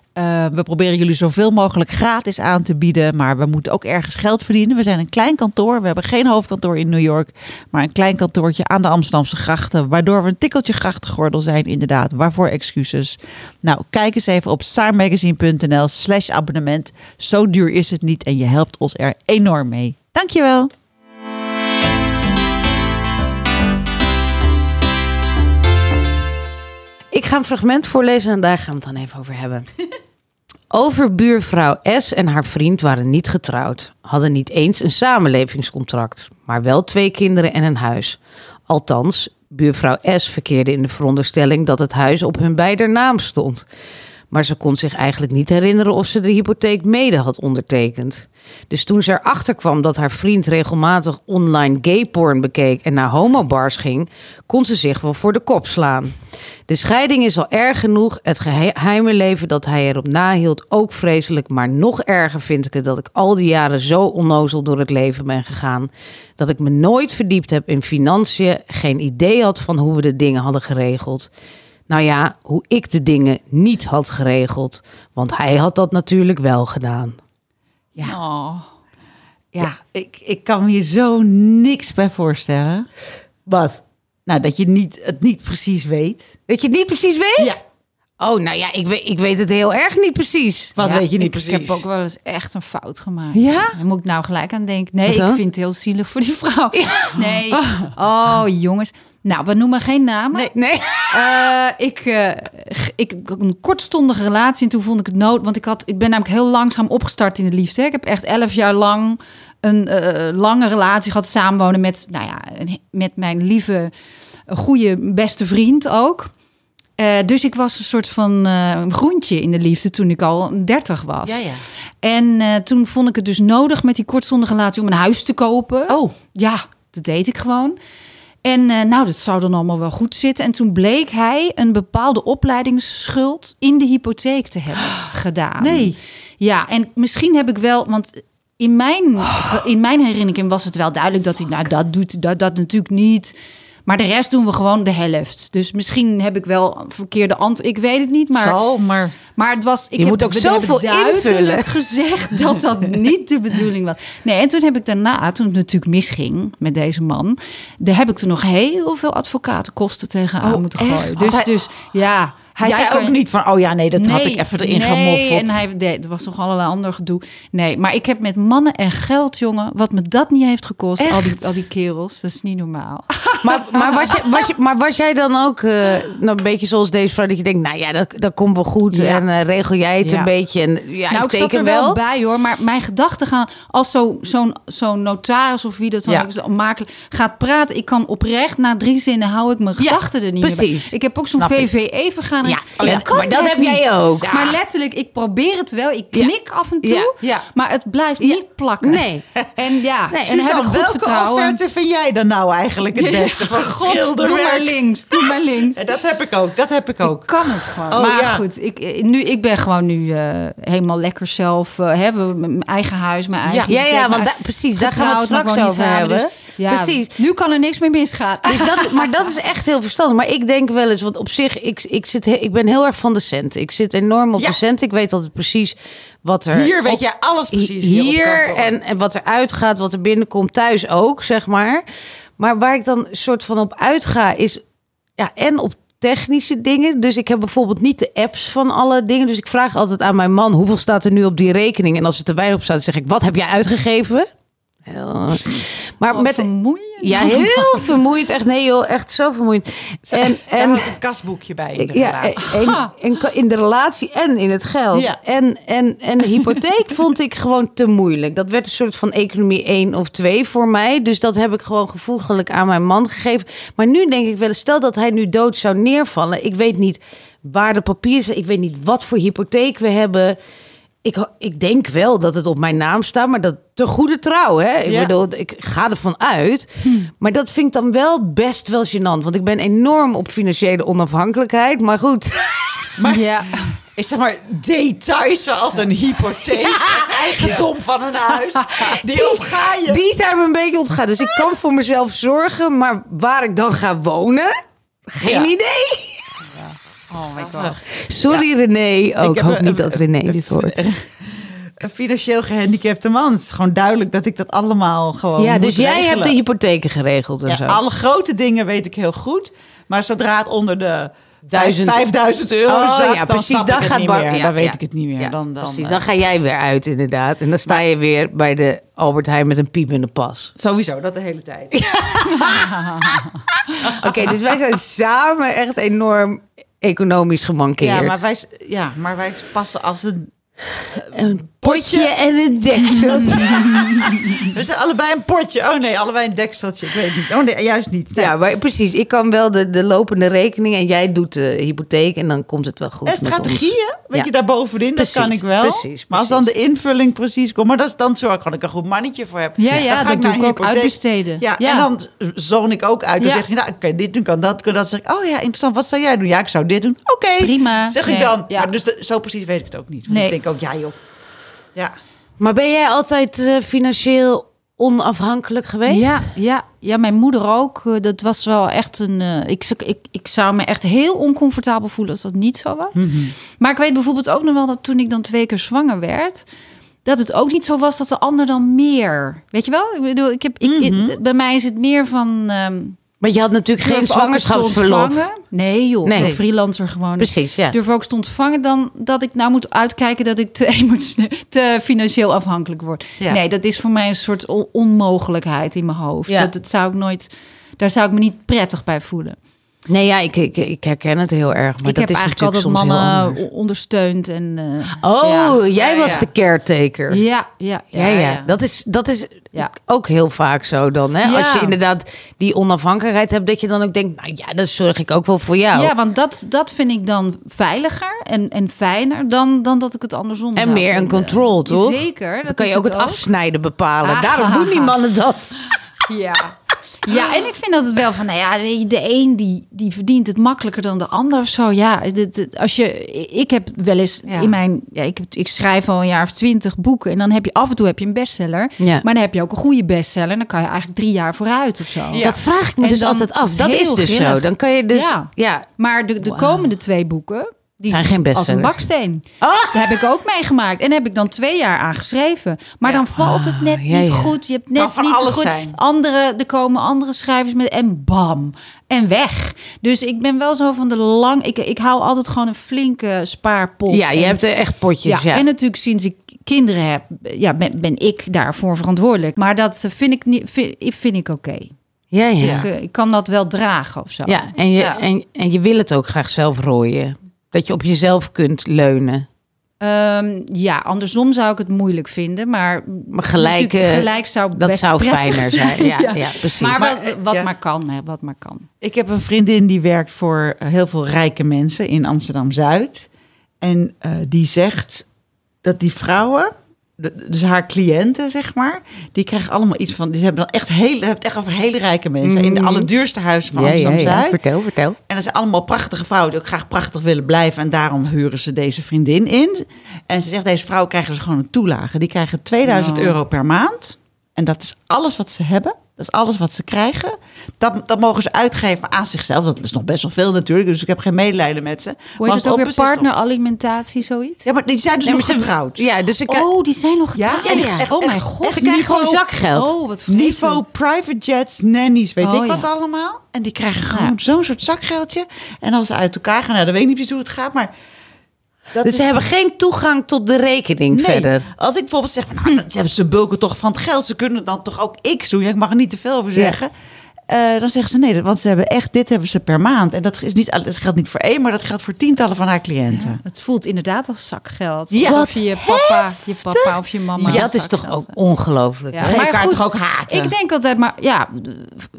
Eh, we proberen jullie zoveel mogelijk gratis aan te bieden, maar we moeten ook ergens geld verdienen. We zijn een klein kantoor, we hebben geen hoofdkantoor in New York, maar een klein kantoortje aan de Amsterdamse grachten, waardoor we een tikkeltje grachtengordel zijn, inderdaad. Waarvoor excuses? Nou, kijk eens even op saarmagazine.nl slash abonnement. Zo duur is het niet en je helpt ons er enorm mee. Dankjewel. Ik ga een fragment voorlezen en daar gaan we het dan even over hebben. Overbuurvrouw S en haar vriend waren niet getrouwd, hadden niet eens een samenlevingscontract, maar wel twee kinderen en een huis. Althans, buurvrouw S verkeerde in de veronderstelling dat het huis op hun beider naam stond. Maar ze kon zich eigenlijk niet herinneren of ze de hypotheek mede had ondertekend. Dus toen ze erachter kwam dat haar vriend regelmatig online gayporn bekeek en naar homobars ging, kon ze zich wel voor de kop slaan. De scheiding is al erg genoeg. Het geheime leven dat hij erop nahield ook vreselijk. Maar nog erger vind ik het dat ik al die jaren zo onnozel door het leven ben gegaan. Dat ik me nooit verdiept heb in financiën. Geen idee had van hoe we de dingen hadden geregeld. Nou ja, hoe ik de dingen niet had geregeld. Want hij had dat natuurlijk wel gedaan. Ja. Oh. Ja, ik, ik kan me hier zo niks bij voorstellen. Wat? Nou, dat je niet, het niet precies weet. Dat je het niet precies weet? Ja. Oh, nou ja, ik weet, ik weet het heel erg niet precies. Wat Ja, weet je niet ik, precies? Ik heb ook wel eens echt een fout gemaakt. Ja? Daar moet ik nou gelijk aan denken. Nee, ik vind het heel zielig voor die vrouw. Nee. Oh, jongens. Nou, we noemen geen namen. Nee. Nee. Eh, ik, g- ik had een kortstondige relatie en toen vond ik het nood. Want ik, had, ik ben namelijk heel langzaam opgestart in de liefde. hè. Ik heb echt elf jaar lang een eh, lange relatie gehad. Samenwonen met, nou ja, met mijn lieve, goede, beste vriend ook. Dus ik was een soort van groentje in de liefde toen ik al 30 was. Ja, ja. En toen vond ik het dus nodig met die kortstondige relatie om een huis te kopen. Oh, Ja, dat deed ik gewoon. En eh, nou, dat zou dan allemaal wel goed zitten. En toen bleek hij een bepaalde opleidingsschuld in de hypotheek te hebben gedaan. Nee. Ja, en misschien heb ik wel, want in mijn, in mijn herinnering was het wel duidelijk dat hij, nou, dat doet dat, dat natuurlijk niet. Maar de rest doen we gewoon de helft. Dus misschien heb ik wel een verkeerde antwoord. Ik weet het niet, maar. zal, maar... Maar het was. Ik Je heb, moet ook zoveel invullen. gezegd dat dat niet de bedoeling was. Nee, en toen heb ik daarna, toen het natuurlijk misging met deze man, daar heb ik er nog heel veel advocatenkosten tegenaan Oh, moeten gooien. Dus, dus ja. Hij jij zei kan- ook niet van, oh ja, nee, dat had ik even erin nee, gemoffeld. en hij er was nog allerlei ander gedoe. Nee, maar ik heb met mannen en geld, jongen, wat me dat niet heeft gekost, al die, al die kerels, dat is niet normaal. Maar, maar, was, jij, was, je- maar was jij dan ook eh, nou, een beetje zoals deze vrouw, dat je denkt, nou ja, dat, dat komt wel goed. Ja. En eh, regel jij het Ja. een beetje. En, ja, nou, ik ik zat er wel bij hoor, maar mijn gedachten gaan als zo- zo'n notaris of wie dat dan ook, gaat praten. Ik kan oprecht na drie zinnen hou ik mijn gedachten er niet meer precies. Ik heb ook zo'n Snap ik. VVE vergaan. Ja, Oh, dat kan maar dat heb jij niet. ook. Maar letterlijk, ik probeer het wel. Ik knik af en toe, maar het blijft niet plakken. Nee. En ja, Nee, en heb ik goed welke vertrouwen. offerte vind jij dan nou eigenlijk het beste van God, doe maar links, doe maar links. En dat heb ik ook, dat heb ik ook. Ik kan het gewoon. Oh, maar ja. goed, ik, eh, nu, ik ben gewoon nu eh, helemaal lekker zelf. eh hebben mijn eigen huis, mijn eigen Ja, ja, hypotheek, want da- precies, daar gaan we het straks over hebben. dus ja, Precies. Nu kan er niks meer misgaan. Dus dat, maar dat is echt heel verstandig. Maar ik denk wel eens, want op zich, ik, ik, zit, he- ik ben heel erg van de centen. Ik zit enorm op Ja. de centen. Ik weet altijd precies wat er... Hier weet op- jij alles precies. Hier, kantoor. en, en wat er uitgaat, wat er binnenkomt, thuis ook, zeg maar. Maar waar ik dan soort van op uitga, is ja, en op technische dingen. Dus ik heb bijvoorbeeld niet de apps van alle dingen. Dus ik vraag altijd aan mijn man, hoeveel staat er nu op die rekening? En als er te weinig op staat, zeg ik, wat heb jij uitgegeven? Heel- Maar Wat met... vermoeiend. Ja, heel vermoeiend. Echt, nee joh, echt zo vermoeiend. En, En, en, een kasboekje bij in de ja, relatie. en, en in de relatie en in het geld. Ja. En, en, en de hypotheek vond ik gewoon te moeilijk. Dat werd een soort van economie 1 of 2 voor mij. Dus dat heb ik gewoon gevoeglijk aan mijn man gegeven. Maar nu denk ik wel, eens, stel dat hij nu dood zou neervallen. Ik weet niet waar de papieren zijn. Ik weet niet wat voor hypotheek we hebben. Ik, ik denk wel dat het op mijn naam staat, maar dat te goede trouw. Hè? Ik Ja. bedoel, ik ga ervan uit. Maar dat vind ik dan wel best wel gênant. Want ik ben enorm op financiële onafhankelijkheid. Maar goed, Ja. Ik zeg maar details zoals een hypotheek, eigendom van een huis. Die ontga je. die zijn me een beetje ontgaan. Dus ik kan voor mezelf zorgen. Maar waar ik dan ga wonen, geen Ja. idee. Oh my god. Sorry René. Oh, ik, hoop een- niet dat René dit hoort. Een financieel gehandicapte man. Het is gewoon duidelijk dat ik dat allemaal gewoon Ja, moet dus jij hebt de hypotheken geregeld en Ja, zo. alle grote dingen weet ik heel goed. Maar zodra het onder de Duizend- 5000 euro Oh, zakt, ja, dan precies. snap Dan ik het gaat niet Bar- meer. ja, dan weet ja. ik het niet meer. Ja, dan, dan, precies. eh, Dan ga jij weer uit inderdaad. En dan sta je weer bij de Albert Heijn met een piep in de pas. Sowieso, dat de hele tijd. Oké, dus wij zijn samen echt enorm economisch gemankeerd. Ja, maar wij, ja, maar wij passen als een... Een potje en een dekseltje. We zijn allebei een potje. Oh nee, allebei een dekseltje. Ik weet niet. Oh nee, juist niet. Nee. Ja, maar precies. Ik kan wel de, de lopende rekening en jij doet de hypotheek en dan komt het wel goed. En strategieën, weet Ja. je, daarbovenin, Precies, dat kan ik wel. precies, Maar als dan de invulling precies komt, maar dat is dan zorg ik dat ik een goed mannetje voor heb. Ja, ja, Dan ga dat doe ik ook, uitbesteden. Ja, Ja. en dan zoon ik ook uit. Dan Ja. zeg je, nou, oké, dit doen kan, dat kan dat. Dan zeg ik, oh ja, interessant, wat zou jij doen? Ja, ik zou dit doen. Oké, Prima. zeg ik dan. ja. Maar dus de- zo precies weet ik het ook niet. Want Nee. ik denk ook, ja joh. Ja. Maar ben jij altijd eh, financieel onafhankelijk geweest? Ja, ja, ja, mijn moeder ook. Eh, Dat was wel echt een. eh, ik, zou- ik, ik zou me echt heel oncomfortabel voelen als dat niet zo was. Maar ik weet bijvoorbeeld ook nog wel dat toen ik dan twee keer zwanger werd. Dat het ook niet zo was dat de ander dan meer. Weet je wel? Ik bedoel, ik heb, ik, ik- bij mij is het meer van. ehm, Maar je had natuurlijk geen durf te zwangerschapsverlof. ontvangen. Nee joh, Nee. nee. freelancer gewoon. Precies, ja. Durf ook te ontvangen dan dat ik nou moet uitkijken dat ik te, emotioneel- te financieel afhankelijk word. Ja. Nee, dat is voor mij een soort on- onmogelijkheid in mijn hoofd. Ja. Dat, dat zou ik nooit, daar zou ik me niet prettig bij voelen. Nee, ja, ik, ik, ik herken het heel erg. Maar ik dat heb is eigenlijk altijd mannen ondersteund en. eh, Oh, ja. jij Ja, was ja. de caretaker. Ja, ja, Ja, ja. Dat, is, dat is ook heel vaak zo dan. Hè? Als je inderdaad die onafhankelijkheid hebt, dat je dan ook denkt, nou ja, dan zorg ik ook wel voor jou. Ja, want dat, dat vind ik dan veiliger en, en fijner dan, dan dat ik het andersom En meer een control, toch? Zeker. dan dat kan je ook het, afsnijden bepalen. Ah, Daarom doen die mannen dat. Ja. Ja, en ik vind dat het wel van, nou ja, weet je, de een die, die verdient het makkelijker dan de ander of zo. Ja, dit, als je, ik heb wel eens Ja. in mijn, ja, ik, ik schrijf al een jaar of twintig boeken en dan heb je af en toe heb je een bestseller, Ja. maar dan heb je ook een goede bestseller en dan kan je eigenlijk drie jaar vooruit of zo. Ja. Dat vraag ik me En dus dan altijd af. Dat is dus grillig. zo. Dan kan je dus... Ja. Ja. Maar de, de komende twee boeken, die Zijn geen als een baksteen. Ah! Daar heb ik ook meegemaakt. En heb ik dan twee jaar aan geschreven. Maar dan valt het net Ah, ja, niet ja. goed. Je hebt Kan net van niet alles goed. zijn. Andere, er komen andere schrijvers met en bam. En weg. Dus ik ben wel zo van de lang. Ik, ik hou altijd gewoon een flinke spaarpot. Ja, je En- hebt er echt potjes. ja, Ja, en natuurlijk sinds ik kinderen heb, ja, ben, ben ik daarvoor verantwoordelijk. Maar dat vind ik niet, vind, vind ik oké. ja, ja. Ja. Ik, eh, ik kan dat wel dragen of zo. Ja, en je, Ja. En, en je wil het ook graag zelf rooien. Dat je op jezelf kunt leunen. Ehm, ja, andersom zou ik het moeilijk vinden, maar, Maar gelijk, gelijk zou dat best zou fijner zijn. Ja, ja. precies. Maar, Maar, wat, eh, wat ja. maar kan, hè, wat maar kan. Ik heb een vriendin die werkt voor eh, heel veel rijke mensen in Amsterdam Zuid. En eh, die zegt dat die vrouwen, de- dus haar cliënten zeg maar, die krijgen allemaal iets van. Die hebben dan echt heel, hebt echt over hele rijke mensen in de allerduurste huizen van ja, Amsterdam ja. Vertel, vertel. En dat zijn allemaal prachtige vrouwen die ook graag prachtig willen blijven. En daarom huren ze deze vriendin in. En ze zegt, deze vrouwen krijgen dus gewoon een toelage. Die krijgen 2000 Oh. euro per maand. En dat is alles wat ze hebben. Dat is alles wat ze krijgen. Dat, dat mogen ze uitgeven aan zichzelf. Dat is nog best wel veel natuurlijk. Dus ik heb geen medelijden met ze. Hoe heet het ook weer? Partneralimentatie, zoiets? Ja, maar die zijn dus Nee, nog ze- getrouwd. Ja, dus ik Oh, die zijn nog Ja, ja, ja. Oh mijn god. echt ze krijgen gewoon zakgeld. Oh, wat. Niveau private jets, nannies, weet Oh, ik wat allemaal. En die krijgen gewoon zo'n soort zakgeldje. En als ze uit elkaar gaan, nou, dan weet ik niet precies hoe het gaat. Maar dat Dus is ze hebben geen toegang tot de rekening Nee, verder. als ik bijvoorbeeld zeg, van, nou, ze bulken toch van het geld. Ze kunnen dan toch ook X doen. Ja, ik mag er niet te veel over zeggen. Eh, dan zeggen ze nee, want ze hebben echt, dit hebben ze per maand. En dat, is niet, dat geldt niet voor één, maar dat geldt voor tientallen van haar cliënten. Het voelt inderdaad als zakgeld. Ja. Of Wat je je papa, je papa of je mama. Maar dat is toch ook ongelooflijk. Ja, maar elkaar goed, toch ook haten? Ik denk altijd, maar ja,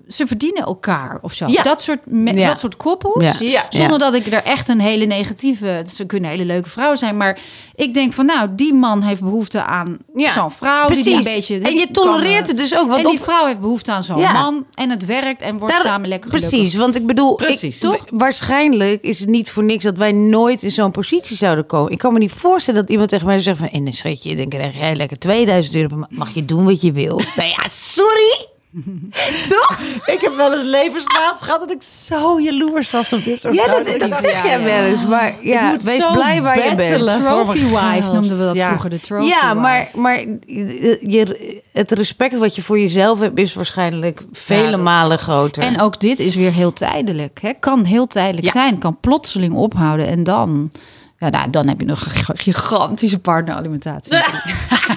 ze verdienen elkaar of zo. Ja. Dat, soort me- Ja. dat soort koppels. Ja. Ja. Zonder dat ik er echt een hele negatieve... Ze kunnen hele leuke vrouwen zijn. Maar ik denk van, nou, die man heeft behoefte aan Ja, zo'n vrouw. Die, die een beetje, en je tolereert kan, het dus ook. Want en die op, vrouw heeft behoefte aan zo'n Ja. man. En het werkt en wordt Daar- samen lekker gelukkig. Precies, want ik bedoel, Precies. Ik, Toch? waarschijnlijk is het niet voor niks dat wij nooit in zo'n positie zouden komen. Ik kan me niet voorstellen dat iemand tegen mij zegt van, in een schatje, dan krijg jij lekker 2000 euro. Mag je doen wat je wil? nou ja, sorry. Toch? Ik heb wel eens levensfase gehad dat ik zo jaloers was op dit soort Ja, dat, zeg jij wel eens. Maar ja, wees blij waar je bent. Trophy wife noemden we dat Ja. vroeger. De trophy Ja, maar, maar je, het respect wat je voor jezelf hebt is waarschijnlijk vele malen groter. En ook dit is weer heel tijdelijk. Hè? Kan heel tijdelijk Ja. zijn. Kan plotseling ophouden. En dan, ja, nou, dan heb je nog een gigantische partneralimentatie.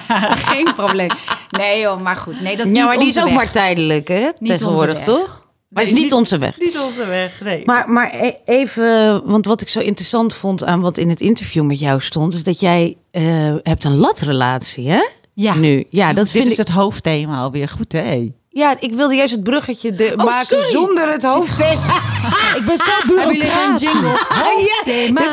Geen probleem. Nee joh, maar goed. Nee, dat is ja, niet maar die is ook weg. maar tijdelijk, hè? Tegenwoordig, onze weg. toch? Maar het is niet onze weg. Niet onze weg, nee. Maar, maar e- even, want wat ik zo interessant vond aan wat in het interview met jou stond, is dat jij eh, hebt een latrelatie, hè? Ja. Nu, ja, dat dit vind is ik. het hoofdthema alweer goed, hè? Ja, ik wilde juist het bruggetje de, Oh, maken sorry. zonder het hoofdthema. Ik ben zo Hebben jullie geen jingle? Hoofdthema. dat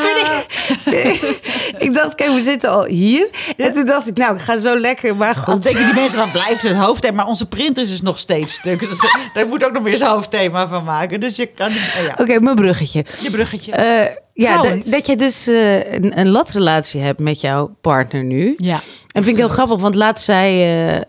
vind ik. ik dacht, kijk, we zitten al hier. En toen dacht ik, nou, ik ga zo lekker, maar Als goed. denken die mensen, dan blijft het hoofdthema. Maar onze printer is dus nog steeds stuk. Dus daar moet ook nog weer zo'n hoofdthema van maken. Dus je kan eh, ja. Oké, mijn bruggetje. Je bruggetje. Eh, ja, dat, dat je dus eh, een, een latrelatie hebt met jouw partner nu. Ja. En vind ik heel grappig, want eh, eh,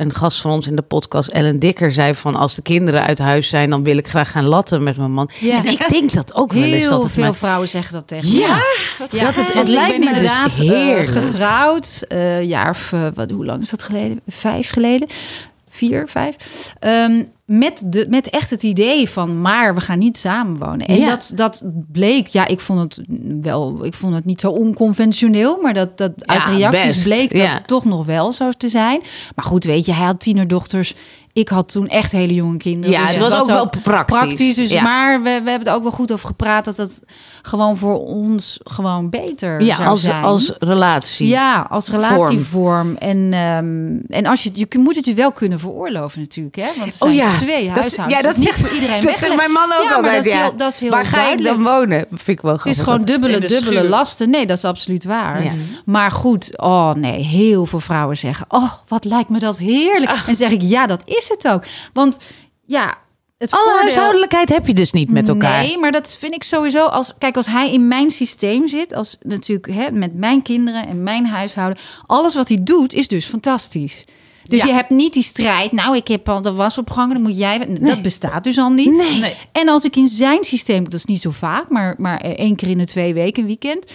een gast van ons in de podcast, Ellen Dikker, zei van als de kinderen uit huis zijn, dan wil ik graag gaan latten met mijn man. Ja. En ik denk dat ook wel eens Heel dat veel vrouwen zeggen dat tegen Ja, dat Ja, het, het lijkt me dus inderdaad eh, heerlijk. getrouwd. eh jaar of, eh, wat, hoe lang is dat geleden? Vijf geleden? Vier, vijf. Ehm, met, de, met echt het idee van, maar we gaan niet samenwonen. En Ja. dat, dat bleek, ja, ik vond het wel, ik vond het niet zo onconventioneel, maar dat, dat uit reacties best. bleek dat Ja. toch nog wel zo te zijn. Maar goed, weet je, hij had tienerdochters. Ik had toen echt hele jonge kinderen. Ja, Dus het was ook wel praktisch. dus, Ja. Maar we, we hebben er ook wel goed over gepraat dat het gewoon voor ons gewoon beter Ja, zou als, zijn. als relatie. Ja, als relatievorm. En, ehm, en als je, je moet het je wel kunnen veroorloven natuurlijk. Hè? Want het zijn Oh ja, twee dat, huishoudens. ja, dat is niet zegt voor iedereen dat weggelegd. zegt mijn man ook ja, altijd. dat is ja. heel, dat is heel Waar ga ik dan wonen? Vind ik wel Het is grappig. gewoon dubbele, dubbele lasten. Nee, dat is absoluut waar. Ja. Maar goed, oh nee, heel veel vrouwen zeggen... oh, wat lijkt me dat heerlijk. Ah. En zeg ik, ja, dat is het ook. Want ja, het Alle voordeel- huishoudelijkheid heb je dus niet met elkaar. Nee, maar dat vind ik sowieso. Als, kijk, als hij in mijn systeem zit, als natuurlijk hè, met mijn kinderen en mijn huishouden, alles wat hij doet is dus fantastisch. Dus Ja. je hebt niet die strijd. Nou, ik heb al de was opgehangen, dan moet jij. Dat bestaat dus al niet. Nee. Nee. En als ik in zijn systeem, dat is niet zo vaak, maar, maar één keer in de twee weken, een weekend.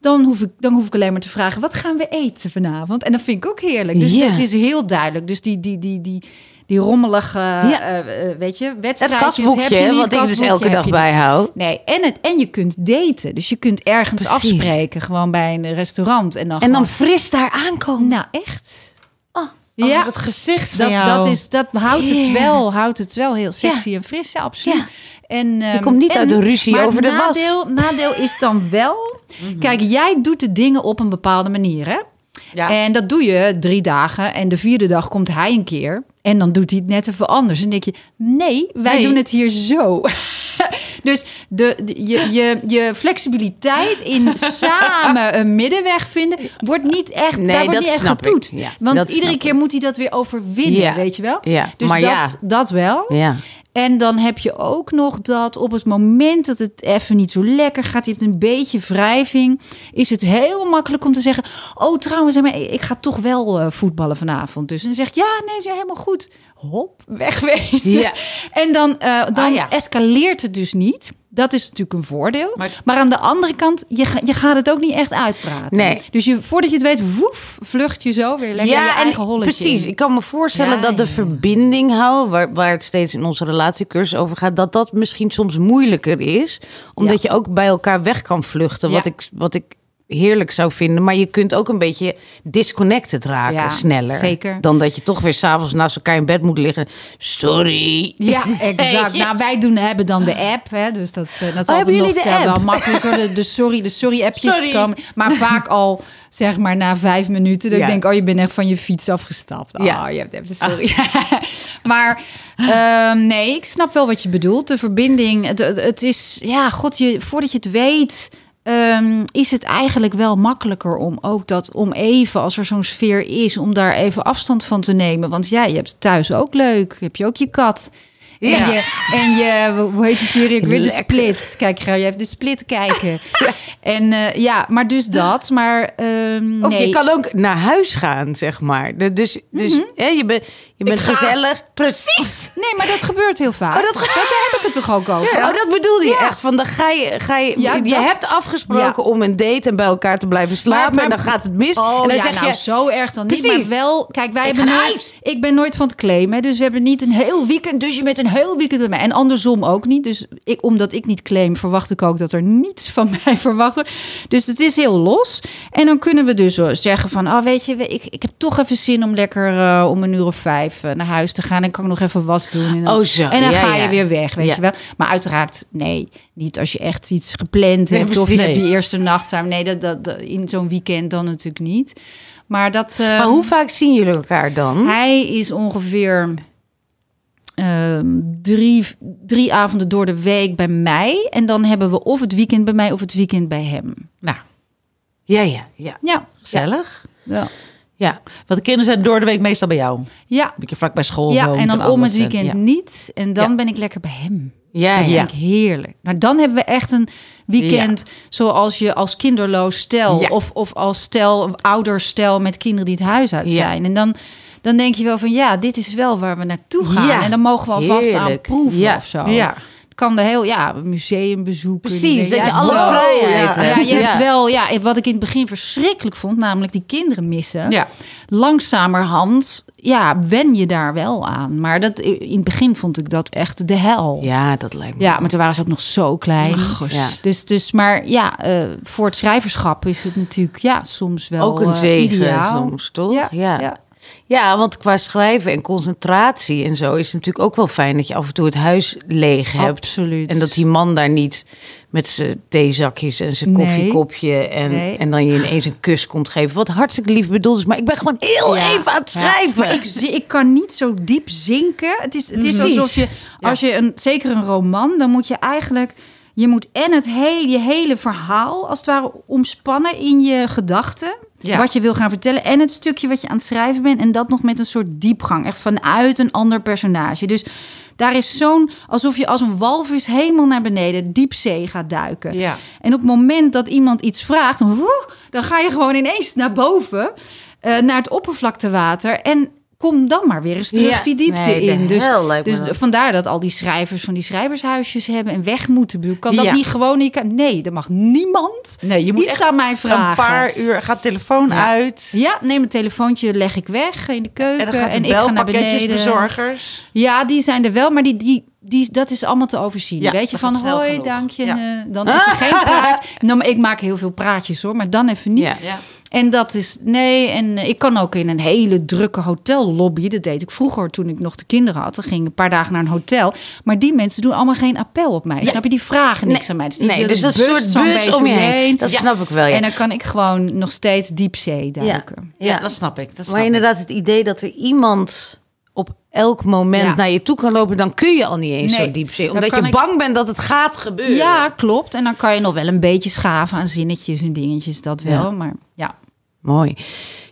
Dan hoef, ik, dan hoef ik alleen maar te vragen: wat gaan we eten vanavond? En dat vind ik ook heerlijk. Dus Ja. het is heel duidelijk. Dus die, die, die, die, die rommelige, Ja. eh, eh, weet je, Het wedstrijdjes kastboekje, heb je niet, wat ik dus elke dag je bijhoud. Nee, en, het, en je kunt daten. Dus je kunt ergens Precies. afspreken, gewoon bij een restaurant. En dan, En dan gewoon- fris daar aankomen. Nou, echt? Oh, ja, het gezicht van dat, jou. dat, is, dat houdt, het wel, houdt het wel heel sexy en fris, absoluut. Ja. En, ehm, komt niet en- uit een ruzie over de was. nadeel, Nadeel is dan wel... Mhm. Kijk, jij doet de dingen op een bepaalde manier, hè? Ja. En dat doe je drie dagen. En de vierde dag komt hij een keer. En dan doet hij het net even anders. En denk je, nee, wij Nee. doen het hier zo. dus de, de- je, je, je flexibiliteit in samen een middenweg vinden... wordt niet echt, Nee, daar wordt niet echt getoetst. Ja, Want iedere keer moet hij dat weer overwinnen, Ja. weet je wel? Ja, Dus maar dat, ja. dat wel. Ja. En dan heb je ook nog dat op het moment dat het even niet zo lekker gaat, je hebt een beetje wrijving, is het heel makkelijk om te zeggen: Oh, trouwens, ik ga toch wel eh, voetballen vanavond. Dus en dan zegt ja, nee, is helemaal goed. Hop, wegwezen. Ja. En dan, eh, dan Ah, ja. escaleert het dus niet. Dat is natuurlijk een voordeel. Maar, Maar- aan de andere kant, je, ga- je gaat het ook niet echt uitpraten. Nee. Dus je, voordat je het weet, woef, vlucht je zo weer lekker je eigen holletje precies. in. Ik kan me voorstellen Ja, dat de ja, ja. verbinding houden, waar, waar het steeds in onze relatiecursus over gaat, dat dat misschien soms moeilijker is, omdat je ook bij elkaar weg kan vluchten, wat, Ja. ik, wat ik heerlijk zou vinden. Maar je kunt ook een beetje disconnected raken Ja, sneller. zeker. Dan dat je toch weer s'avonds naast elkaar in bed moet liggen. Sorry. Ja, exact. Nou, wij doen, hebben dan de app, hè, dus dat, eh, dat is Oh, altijd nog wel makkelijker. De, de sorry, de sorry appjes Sorry. komen, maar vaak al zeg maar na vijf minuten. Dat Ja. ik denk, oh, je bent echt van je fiets afgestapt. Oh, Ja. je hebt even sorry. maar ehm, nee, ik snap wel wat je bedoelt. De verbinding, het, het is, ja, god, je, voordat je het weet. Ehm, is het eigenlijk wel makkelijker om ook dat om even, als er zo'n sfeer is, om daar even afstand van te nemen. Want ja, je hebt het thuis ook leuk. Heb je ook je kat. En, Ja. je, en je, hoe heet die serie? Ik weet de. Split. Kijk, ga je even de Split kijken. En eh, ja, maar dus dat. Maar ehm, Of nee. je kan ook naar huis gaan, zeg maar. Dus, dus Mhm. hè, je, bent je bent gezellig. Precies. Nee, maar dat gebeurt heel vaak. Oh, dat- Daar heb ik het toch ook over? Oh, dat bedoelde je echt. Van dan ga je, ga je, Ja, je dat- hebt afgesproken Ja. om een date en bij elkaar te blijven slapen. maar- en dan gaat het mis. Oh en dan ja, zeg nou je, zo erg dan niet. Precies. Maar wel, kijk, wij Ik hebben nooit... Ik ben nooit van het claimen. hè, Dus we hebben niet een heel weekend. Dus je bent een heel weekend bij mij. En andersom ook niet. Dus ik, omdat ik niet claim, verwacht ik ook dat er niets van mij verwacht wordt. Dus het is heel los. En dan kunnen we dus eh, zeggen van... Oh, weet je, ik, ik heb toch even zin om lekker eh, om een uur of vijf eh, naar huis te gaan. En kan ik nog even was doen. En dan, Oh, zo. En dan Ja, ga ja. je weer weg, weet Ja. je wel. Maar uiteraard, nee, niet als je echt iets gepland Nee, hebt. of hebt die eerste nacht samen. Nee, dat, dat, dat- in zo'n weekend dan natuurlijk niet. Maar dat... maar hoe vaak zien jullie elkaar dan? hij is ongeveer ehm, drie, drie avonden door de week bij mij. En dan hebben we of het weekend bij mij of het weekend bij hem. Nou, Ja, ja, ja. Ja, gezellig. ja, ja. Want de kinderen zijn door de week meestal bij jou. Een ja. beetje vlak bij school. ja en dan om het weekend ja. niet. En dan Ja. ben ik lekker bij hem. Ja, Dat ja. vind ik heerlijk. Nou, dan hebben we echt een weekend zoals je als kinderloos stel... Of, of als stel, ouderstel met kinderen die het huis uit zijn. En dan, dan denk je wel van ja, dit is wel waar we naartoe gaan. En dan mogen we alvast aan proeven of zo. Ja. Kan er heel, ja, museum bezoeken. Precies, dat Ja, je alle vrijheid Ja, hebt. je hebt Ja. wel, ja, wat ik in het begin verschrikkelijk vond, namelijk die kinderen missen. Ja. Langzamerhand, ja, wen je daar wel aan. Maar dat, in het begin vond ik dat echt de hel. Ja, dat lijkt me. Ja, maar toen waren ze ook nog zo klein. Ja. Dus, dus, maar ja, eh, voor het schrijverschap is het natuurlijk ja, soms wel Ook een eh, zegen ideaal. soms, toch? Ja, ja. Ja. Want qua schrijven en concentratie en zo is het natuurlijk ook wel fijn dat je af en toe het huis leeg hebt. Absoluut. En dat die man daar niet met zijn theezakjes en zijn Nee. koffiekopje en, Nee. en dan je ineens een kus komt geven. Wat hartstikke lief bedoeld is, maar ik ben gewoon heel Ja. even aan het schrijven. Ik, ik kan niet zo diep zinken. Het is, het is Precies. alsof je, als je een, zeker een roman, dan moet je eigenlijk, je moet en het hele, je hele verhaal als het ware omspannen in je gedachten. Ja. Wat je wil gaan vertellen. En het stukje wat je aan het schrijven bent. En dat nog met een soort diepgang. Echt vanuit een ander personage. Dus daar is zo'n, alsof je als een walvis helemaal naar beneden, diepzee gaat duiken. Ja. En op het moment dat iemand iets vraagt, dan ga je gewoon ineens naar boven, eh, naar het oppervlaktewater. En kom dan maar weer eens terug Ja. die diepte Nee, in. Dus, dus dat. vandaar dat al die schrijvers van die schrijvershuisjes hebben en weg moeten. Kan dat Ja. niet gewoon? Ik nee, er mag niemand Nee, je moet iets echt aan mij vragen. Een paar uur gaat de telefoon Ja. uit. Ja, neem een telefoontje, leg ik weg in de keuken En dan gaat de en ik ga naar beneden. belpakketjesbezorgers. Ja, die zijn er wel, maar die, die, die, dat is allemaal te overzien. Ja, Weet je, van hoi, genoeg. dank je. Ja. eh, dan even geen praat. Nou, maar ik maak heel veel praatjes hoor, maar dan even niet. Ja. Ja. En dat is, nee, en eh, ik kan ook in een hele drukke hotellobby. Dat deed ik vroeger toen ik nog de kinderen had. Dan ging ik een paar dagen naar een hotel. Maar die mensen doen allemaal geen appel op mij. Snap je? Die vragen niks Nee, aan mij. Dus, die nee, dus dat bus soort zo'n bus beetje om je heen. Dat snap ik wel, ja. En dan kan ik gewoon nog steeds diepzee duiken. Ja, dat snap ik. Dat snap Maar ik. inderdaad, het idee dat er iemand op elk moment Ja. naar je toe kan lopen, dan kun je al niet eens Nee, zo diep dan Omdat je ik- bang bent dat het gaat gebeuren. Ja, klopt. En dan kan je nog wel een beetje schaven aan zinnetjes en dingetjes, dat wel. Ja. Maar ja. Mooi.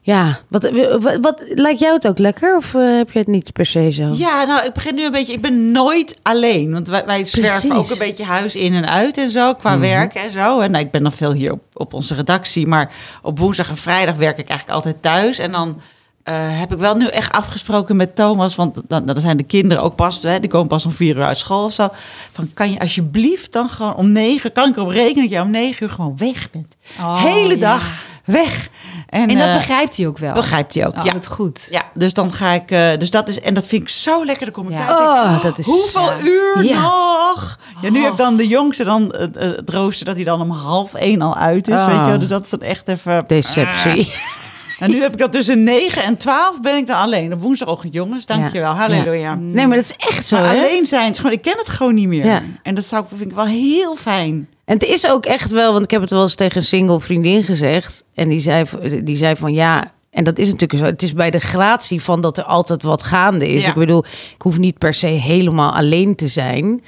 Ja, wat, wat, wat lijkt jou het ook lekker? Of eh, heb je het niet per se zo? Ja, nou, ik begin nu een beetje. Ik ben nooit alleen. Want wij, wij zwerven Precies. ook een beetje huis in en uit en zo. Qua werk en zo. En nou, ik ben nog veel hier op, op onze redactie. Maar op woensdag en vrijdag werk ik eigenlijk altijd thuis. En dan eh, heb ik wel nu echt afgesproken met Thomas. Want dan, dan zijn de kinderen ook pas. Hè, die komen pas om vier uur uit school of zo. Van kan je alsjeblieft dan gewoon om negen. Kan ik erop rekenen dat je om negen uur gewoon weg bent? Oh, Hele ja. dag weg. En, En dat eh, begrijpt hij ook wel. begrijpt hij ook. Oh, ja. wat goed. Ja, dus dan ga ik. eh, dus dat is. En dat vind ik zo lekker. Dan kom ik Ja. Oh, dat is Hoeveel uur Ja. nog? Ja, nu heeft dan de jongste dan het rooster dat hij dan om half één al uit is. Weet je, dus dat is dan echt even. Deceptie. En nu heb ik dat tussen 9 en 12 ben ik dan alleen. Op woensdagochtend, jongens. Dankjewel. Halleluja. Nee, maar dat is echt zo, hè? alleen zijn, is gewoon, ik ken het gewoon niet meer. Ja. En dat zou ik, vind ik wel heel fijn. En het is ook echt wel, want ik heb het wel eens tegen een single vriendin gezegd. En die zei, die zei van ja, en dat is natuurlijk zo. Het is bij de gratie van dat er altijd wat gaande is. Ja. Ik bedoel, ik hoef niet per se helemaal alleen te zijn.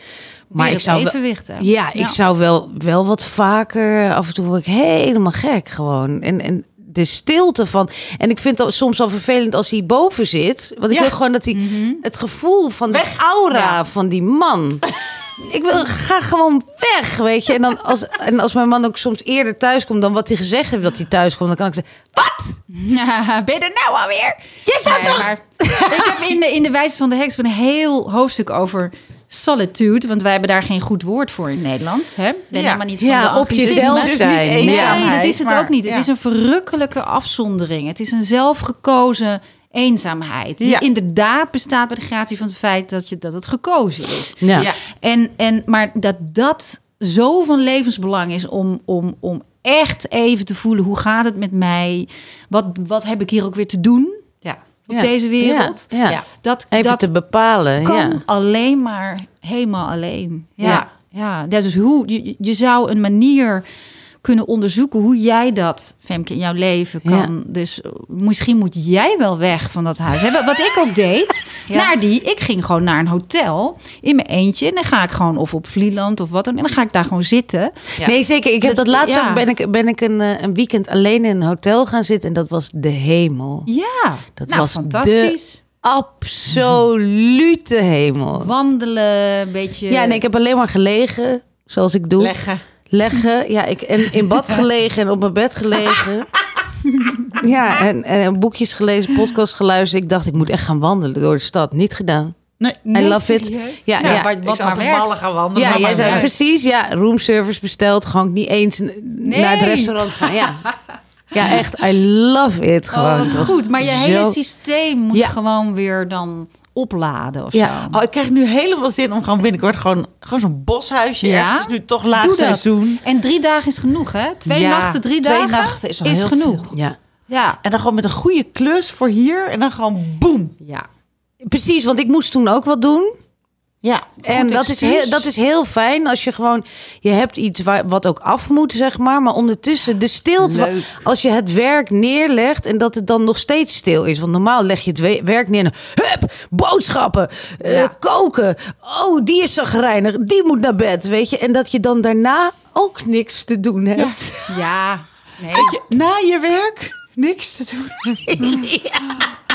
Maar ik zou wel, evenwicht hebben. ja, ik zou wel, wel wat vaker, af en toe word ik helemaal gek gewoon. En, en de stilte van. En ik vind het soms al vervelend als hij boven zit. Want ik Ja. wil gewoon dat hij het gevoel van Weg. de aura Ja. van die man. ik wil ga gewoon weg, weet je. En, dan als, en als mijn man ook soms eerder thuis komt dan wat hij gezegd heeft dat hij thuis komt, dan kan ik zeggen: Wat? Ja, ben je er nou alweer? Je Nee, toch. maar ik heb in de, in de Wijze van de Heks een heel hoofdstuk over solitude. Want wij hebben daar geen goed woord voor in het Nederlands. Hè? Ben Ja. helemaal niet van Ja, de op jezelf zijn. Nee, dat is het maar- ook niet. Het is een verrukkelijke afzondering. Het is een zelfgekozen eenzaamheid. Die Ja. inderdaad bestaat bij de gratie van het feit dat, je, dat het gekozen is. Ja. Ja. En, en, maar dat dat zo van levensbelang is om, om, om echt even te voelen... hoe gaat het met mij? Wat, wat heb ik hier ook weer te doen. Op Ja. deze wereld? Ja. Dat, Even dat te bepalen. kan Ja. alleen maar helemaal alleen. Ja, ja. Ja. dus hoe, je, je zou een manier kunnen onderzoeken hoe jij dat, Femke, in jouw leven kan. Dus eh, misschien moet jij wel weg van dat huis. Wat- ik ook deed, naar die, ik ging gewoon naar een hotel in mijn eentje. En dan ga ik gewoon of op Vlieland of wat dan. En dan ga ik daar gewoon zitten. Ja. Nee, zeker. Ik heb dat, Dat- laatst ja. ook. Ben ik, ben ik een, eh, een weekend alleen in een hotel gaan zitten. En dat was de hemel. Ja, Dat nou, was fantastisch. Absolute hemel. Wandelen, een beetje... Ja, nee, ik heb alleen maar gelegen. Zoals ik doe. Leggen. Leggen. Ja, ik en in bad gelegen en op mijn bed gelegen. ja, en, en boekjes gelezen, podcast geluisterd. Ik dacht, ik moet echt gaan wandelen door de stad. Niet gedaan. Nee. I Nee, love it. Ja, Nou, ja. wat, Ik wat zou maar als een werkt. malle gaan wandelen. Ja, maar jij maar zei werkt. precies, ja, roomservice besteld, gewoon niet eens naar het restaurant gaan. Ja. ja, echt, I love it gewoon. Oh, wat was goed. Maar je zo- hele systeem moet Ja. gewoon weer dan opladen of Ja. zo. Oh, ik krijg nu helemaal zin om gewoon binnenkort gewoon, gewoon zo'n boshuisje. Ja? Het is nu toch laag seizoen. En drie dagen is genoeg, hè? Twee Ja, nachten, drie twee dagen nachten is genoeg. veel. Ja. Ja. En dan gewoon met een goede klus voor hier. En dan gewoon boem. ja. Precies, want ik moest toen ook wat doen. Ja. En dat is, heel, dat is heel fijn als je gewoon... Je hebt iets waar, wat ook af moet, zeg maar. Maar ondertussen de stilte... Leuk. Als je het werk neerlegt en dat het dan nog steeds stil is. Want normaal leg je het we- werk neer en... Hup, boodschappen, eh, koken. Oh, die is zagrijnig. Die moet naar bed, weet je. En dat je dan daarna ook niks te doen hebt. Ja. Nee. Na je werk niks te doen.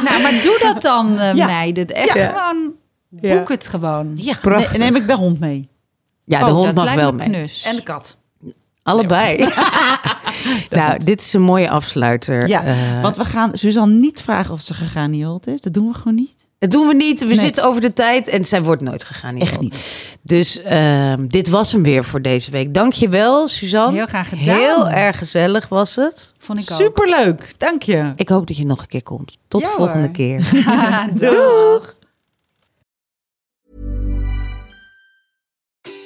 Nou, maar doe dat dan, Ja. meiden. Echt Ja. gewoon... Ja. Boek het gewoon. Ja, Prachtig. neem ik de hond mee. Ja, de Oh, hond mag wel me mee. knus. En de kat. Allebei. nou, dit is een mooie afsluiter. Ja, Eh, want we gaan Suzanne niet vragen of ze gegraniuld is. Dat doen we gewoon niet. Dat doen we niet. We Nee. zitten over de tijd en zij wordt nooit gegaan. Echt niet. Dus ehm, dit was hem weer voor deze week. Dank je wel, Suzanne. Heel graag gedaan. Heel erg gezellig was het. Vond ik ook. Superleuk. Dank je. Ik hoop dat je nog een keer komt. Tot Ja, de volgende hoor. keer. Doeg.